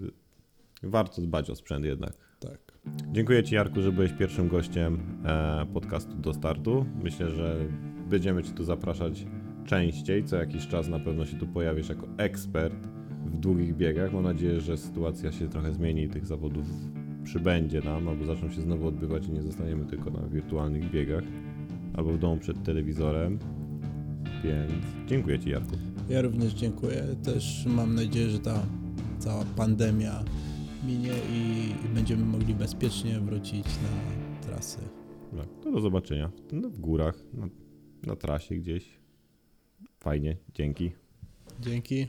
warto dbać o sprzęt jednak. Tak. Dziękuję Ci Jarku, że byłeś pierwszym gościem e, podcastu do startu. Myślę, że będziemy Cię tu zapraszać częściej. Co jakiś czas na pewno się tu pojawisz jako ekspert w długich biegach. Mam nadzieję, że sytuacja się trochę zmieni i tych zawodów przybędzie nam, albo zaczną się znowu odbywać i nie zostaniemy tylko na wirtualnych biegach albo w domu przed telewizorem. Więc dziękuję Ci Jarku. Ja również dziękuję. Też mam nadzieję, że ta cała pandemia minie i będziemy mogli bezpiecznie wrócić na trasy. No, to do zobaczenia no, w górach, na, na trasie gdzieś. Fajnie, dzięki. Dzięki.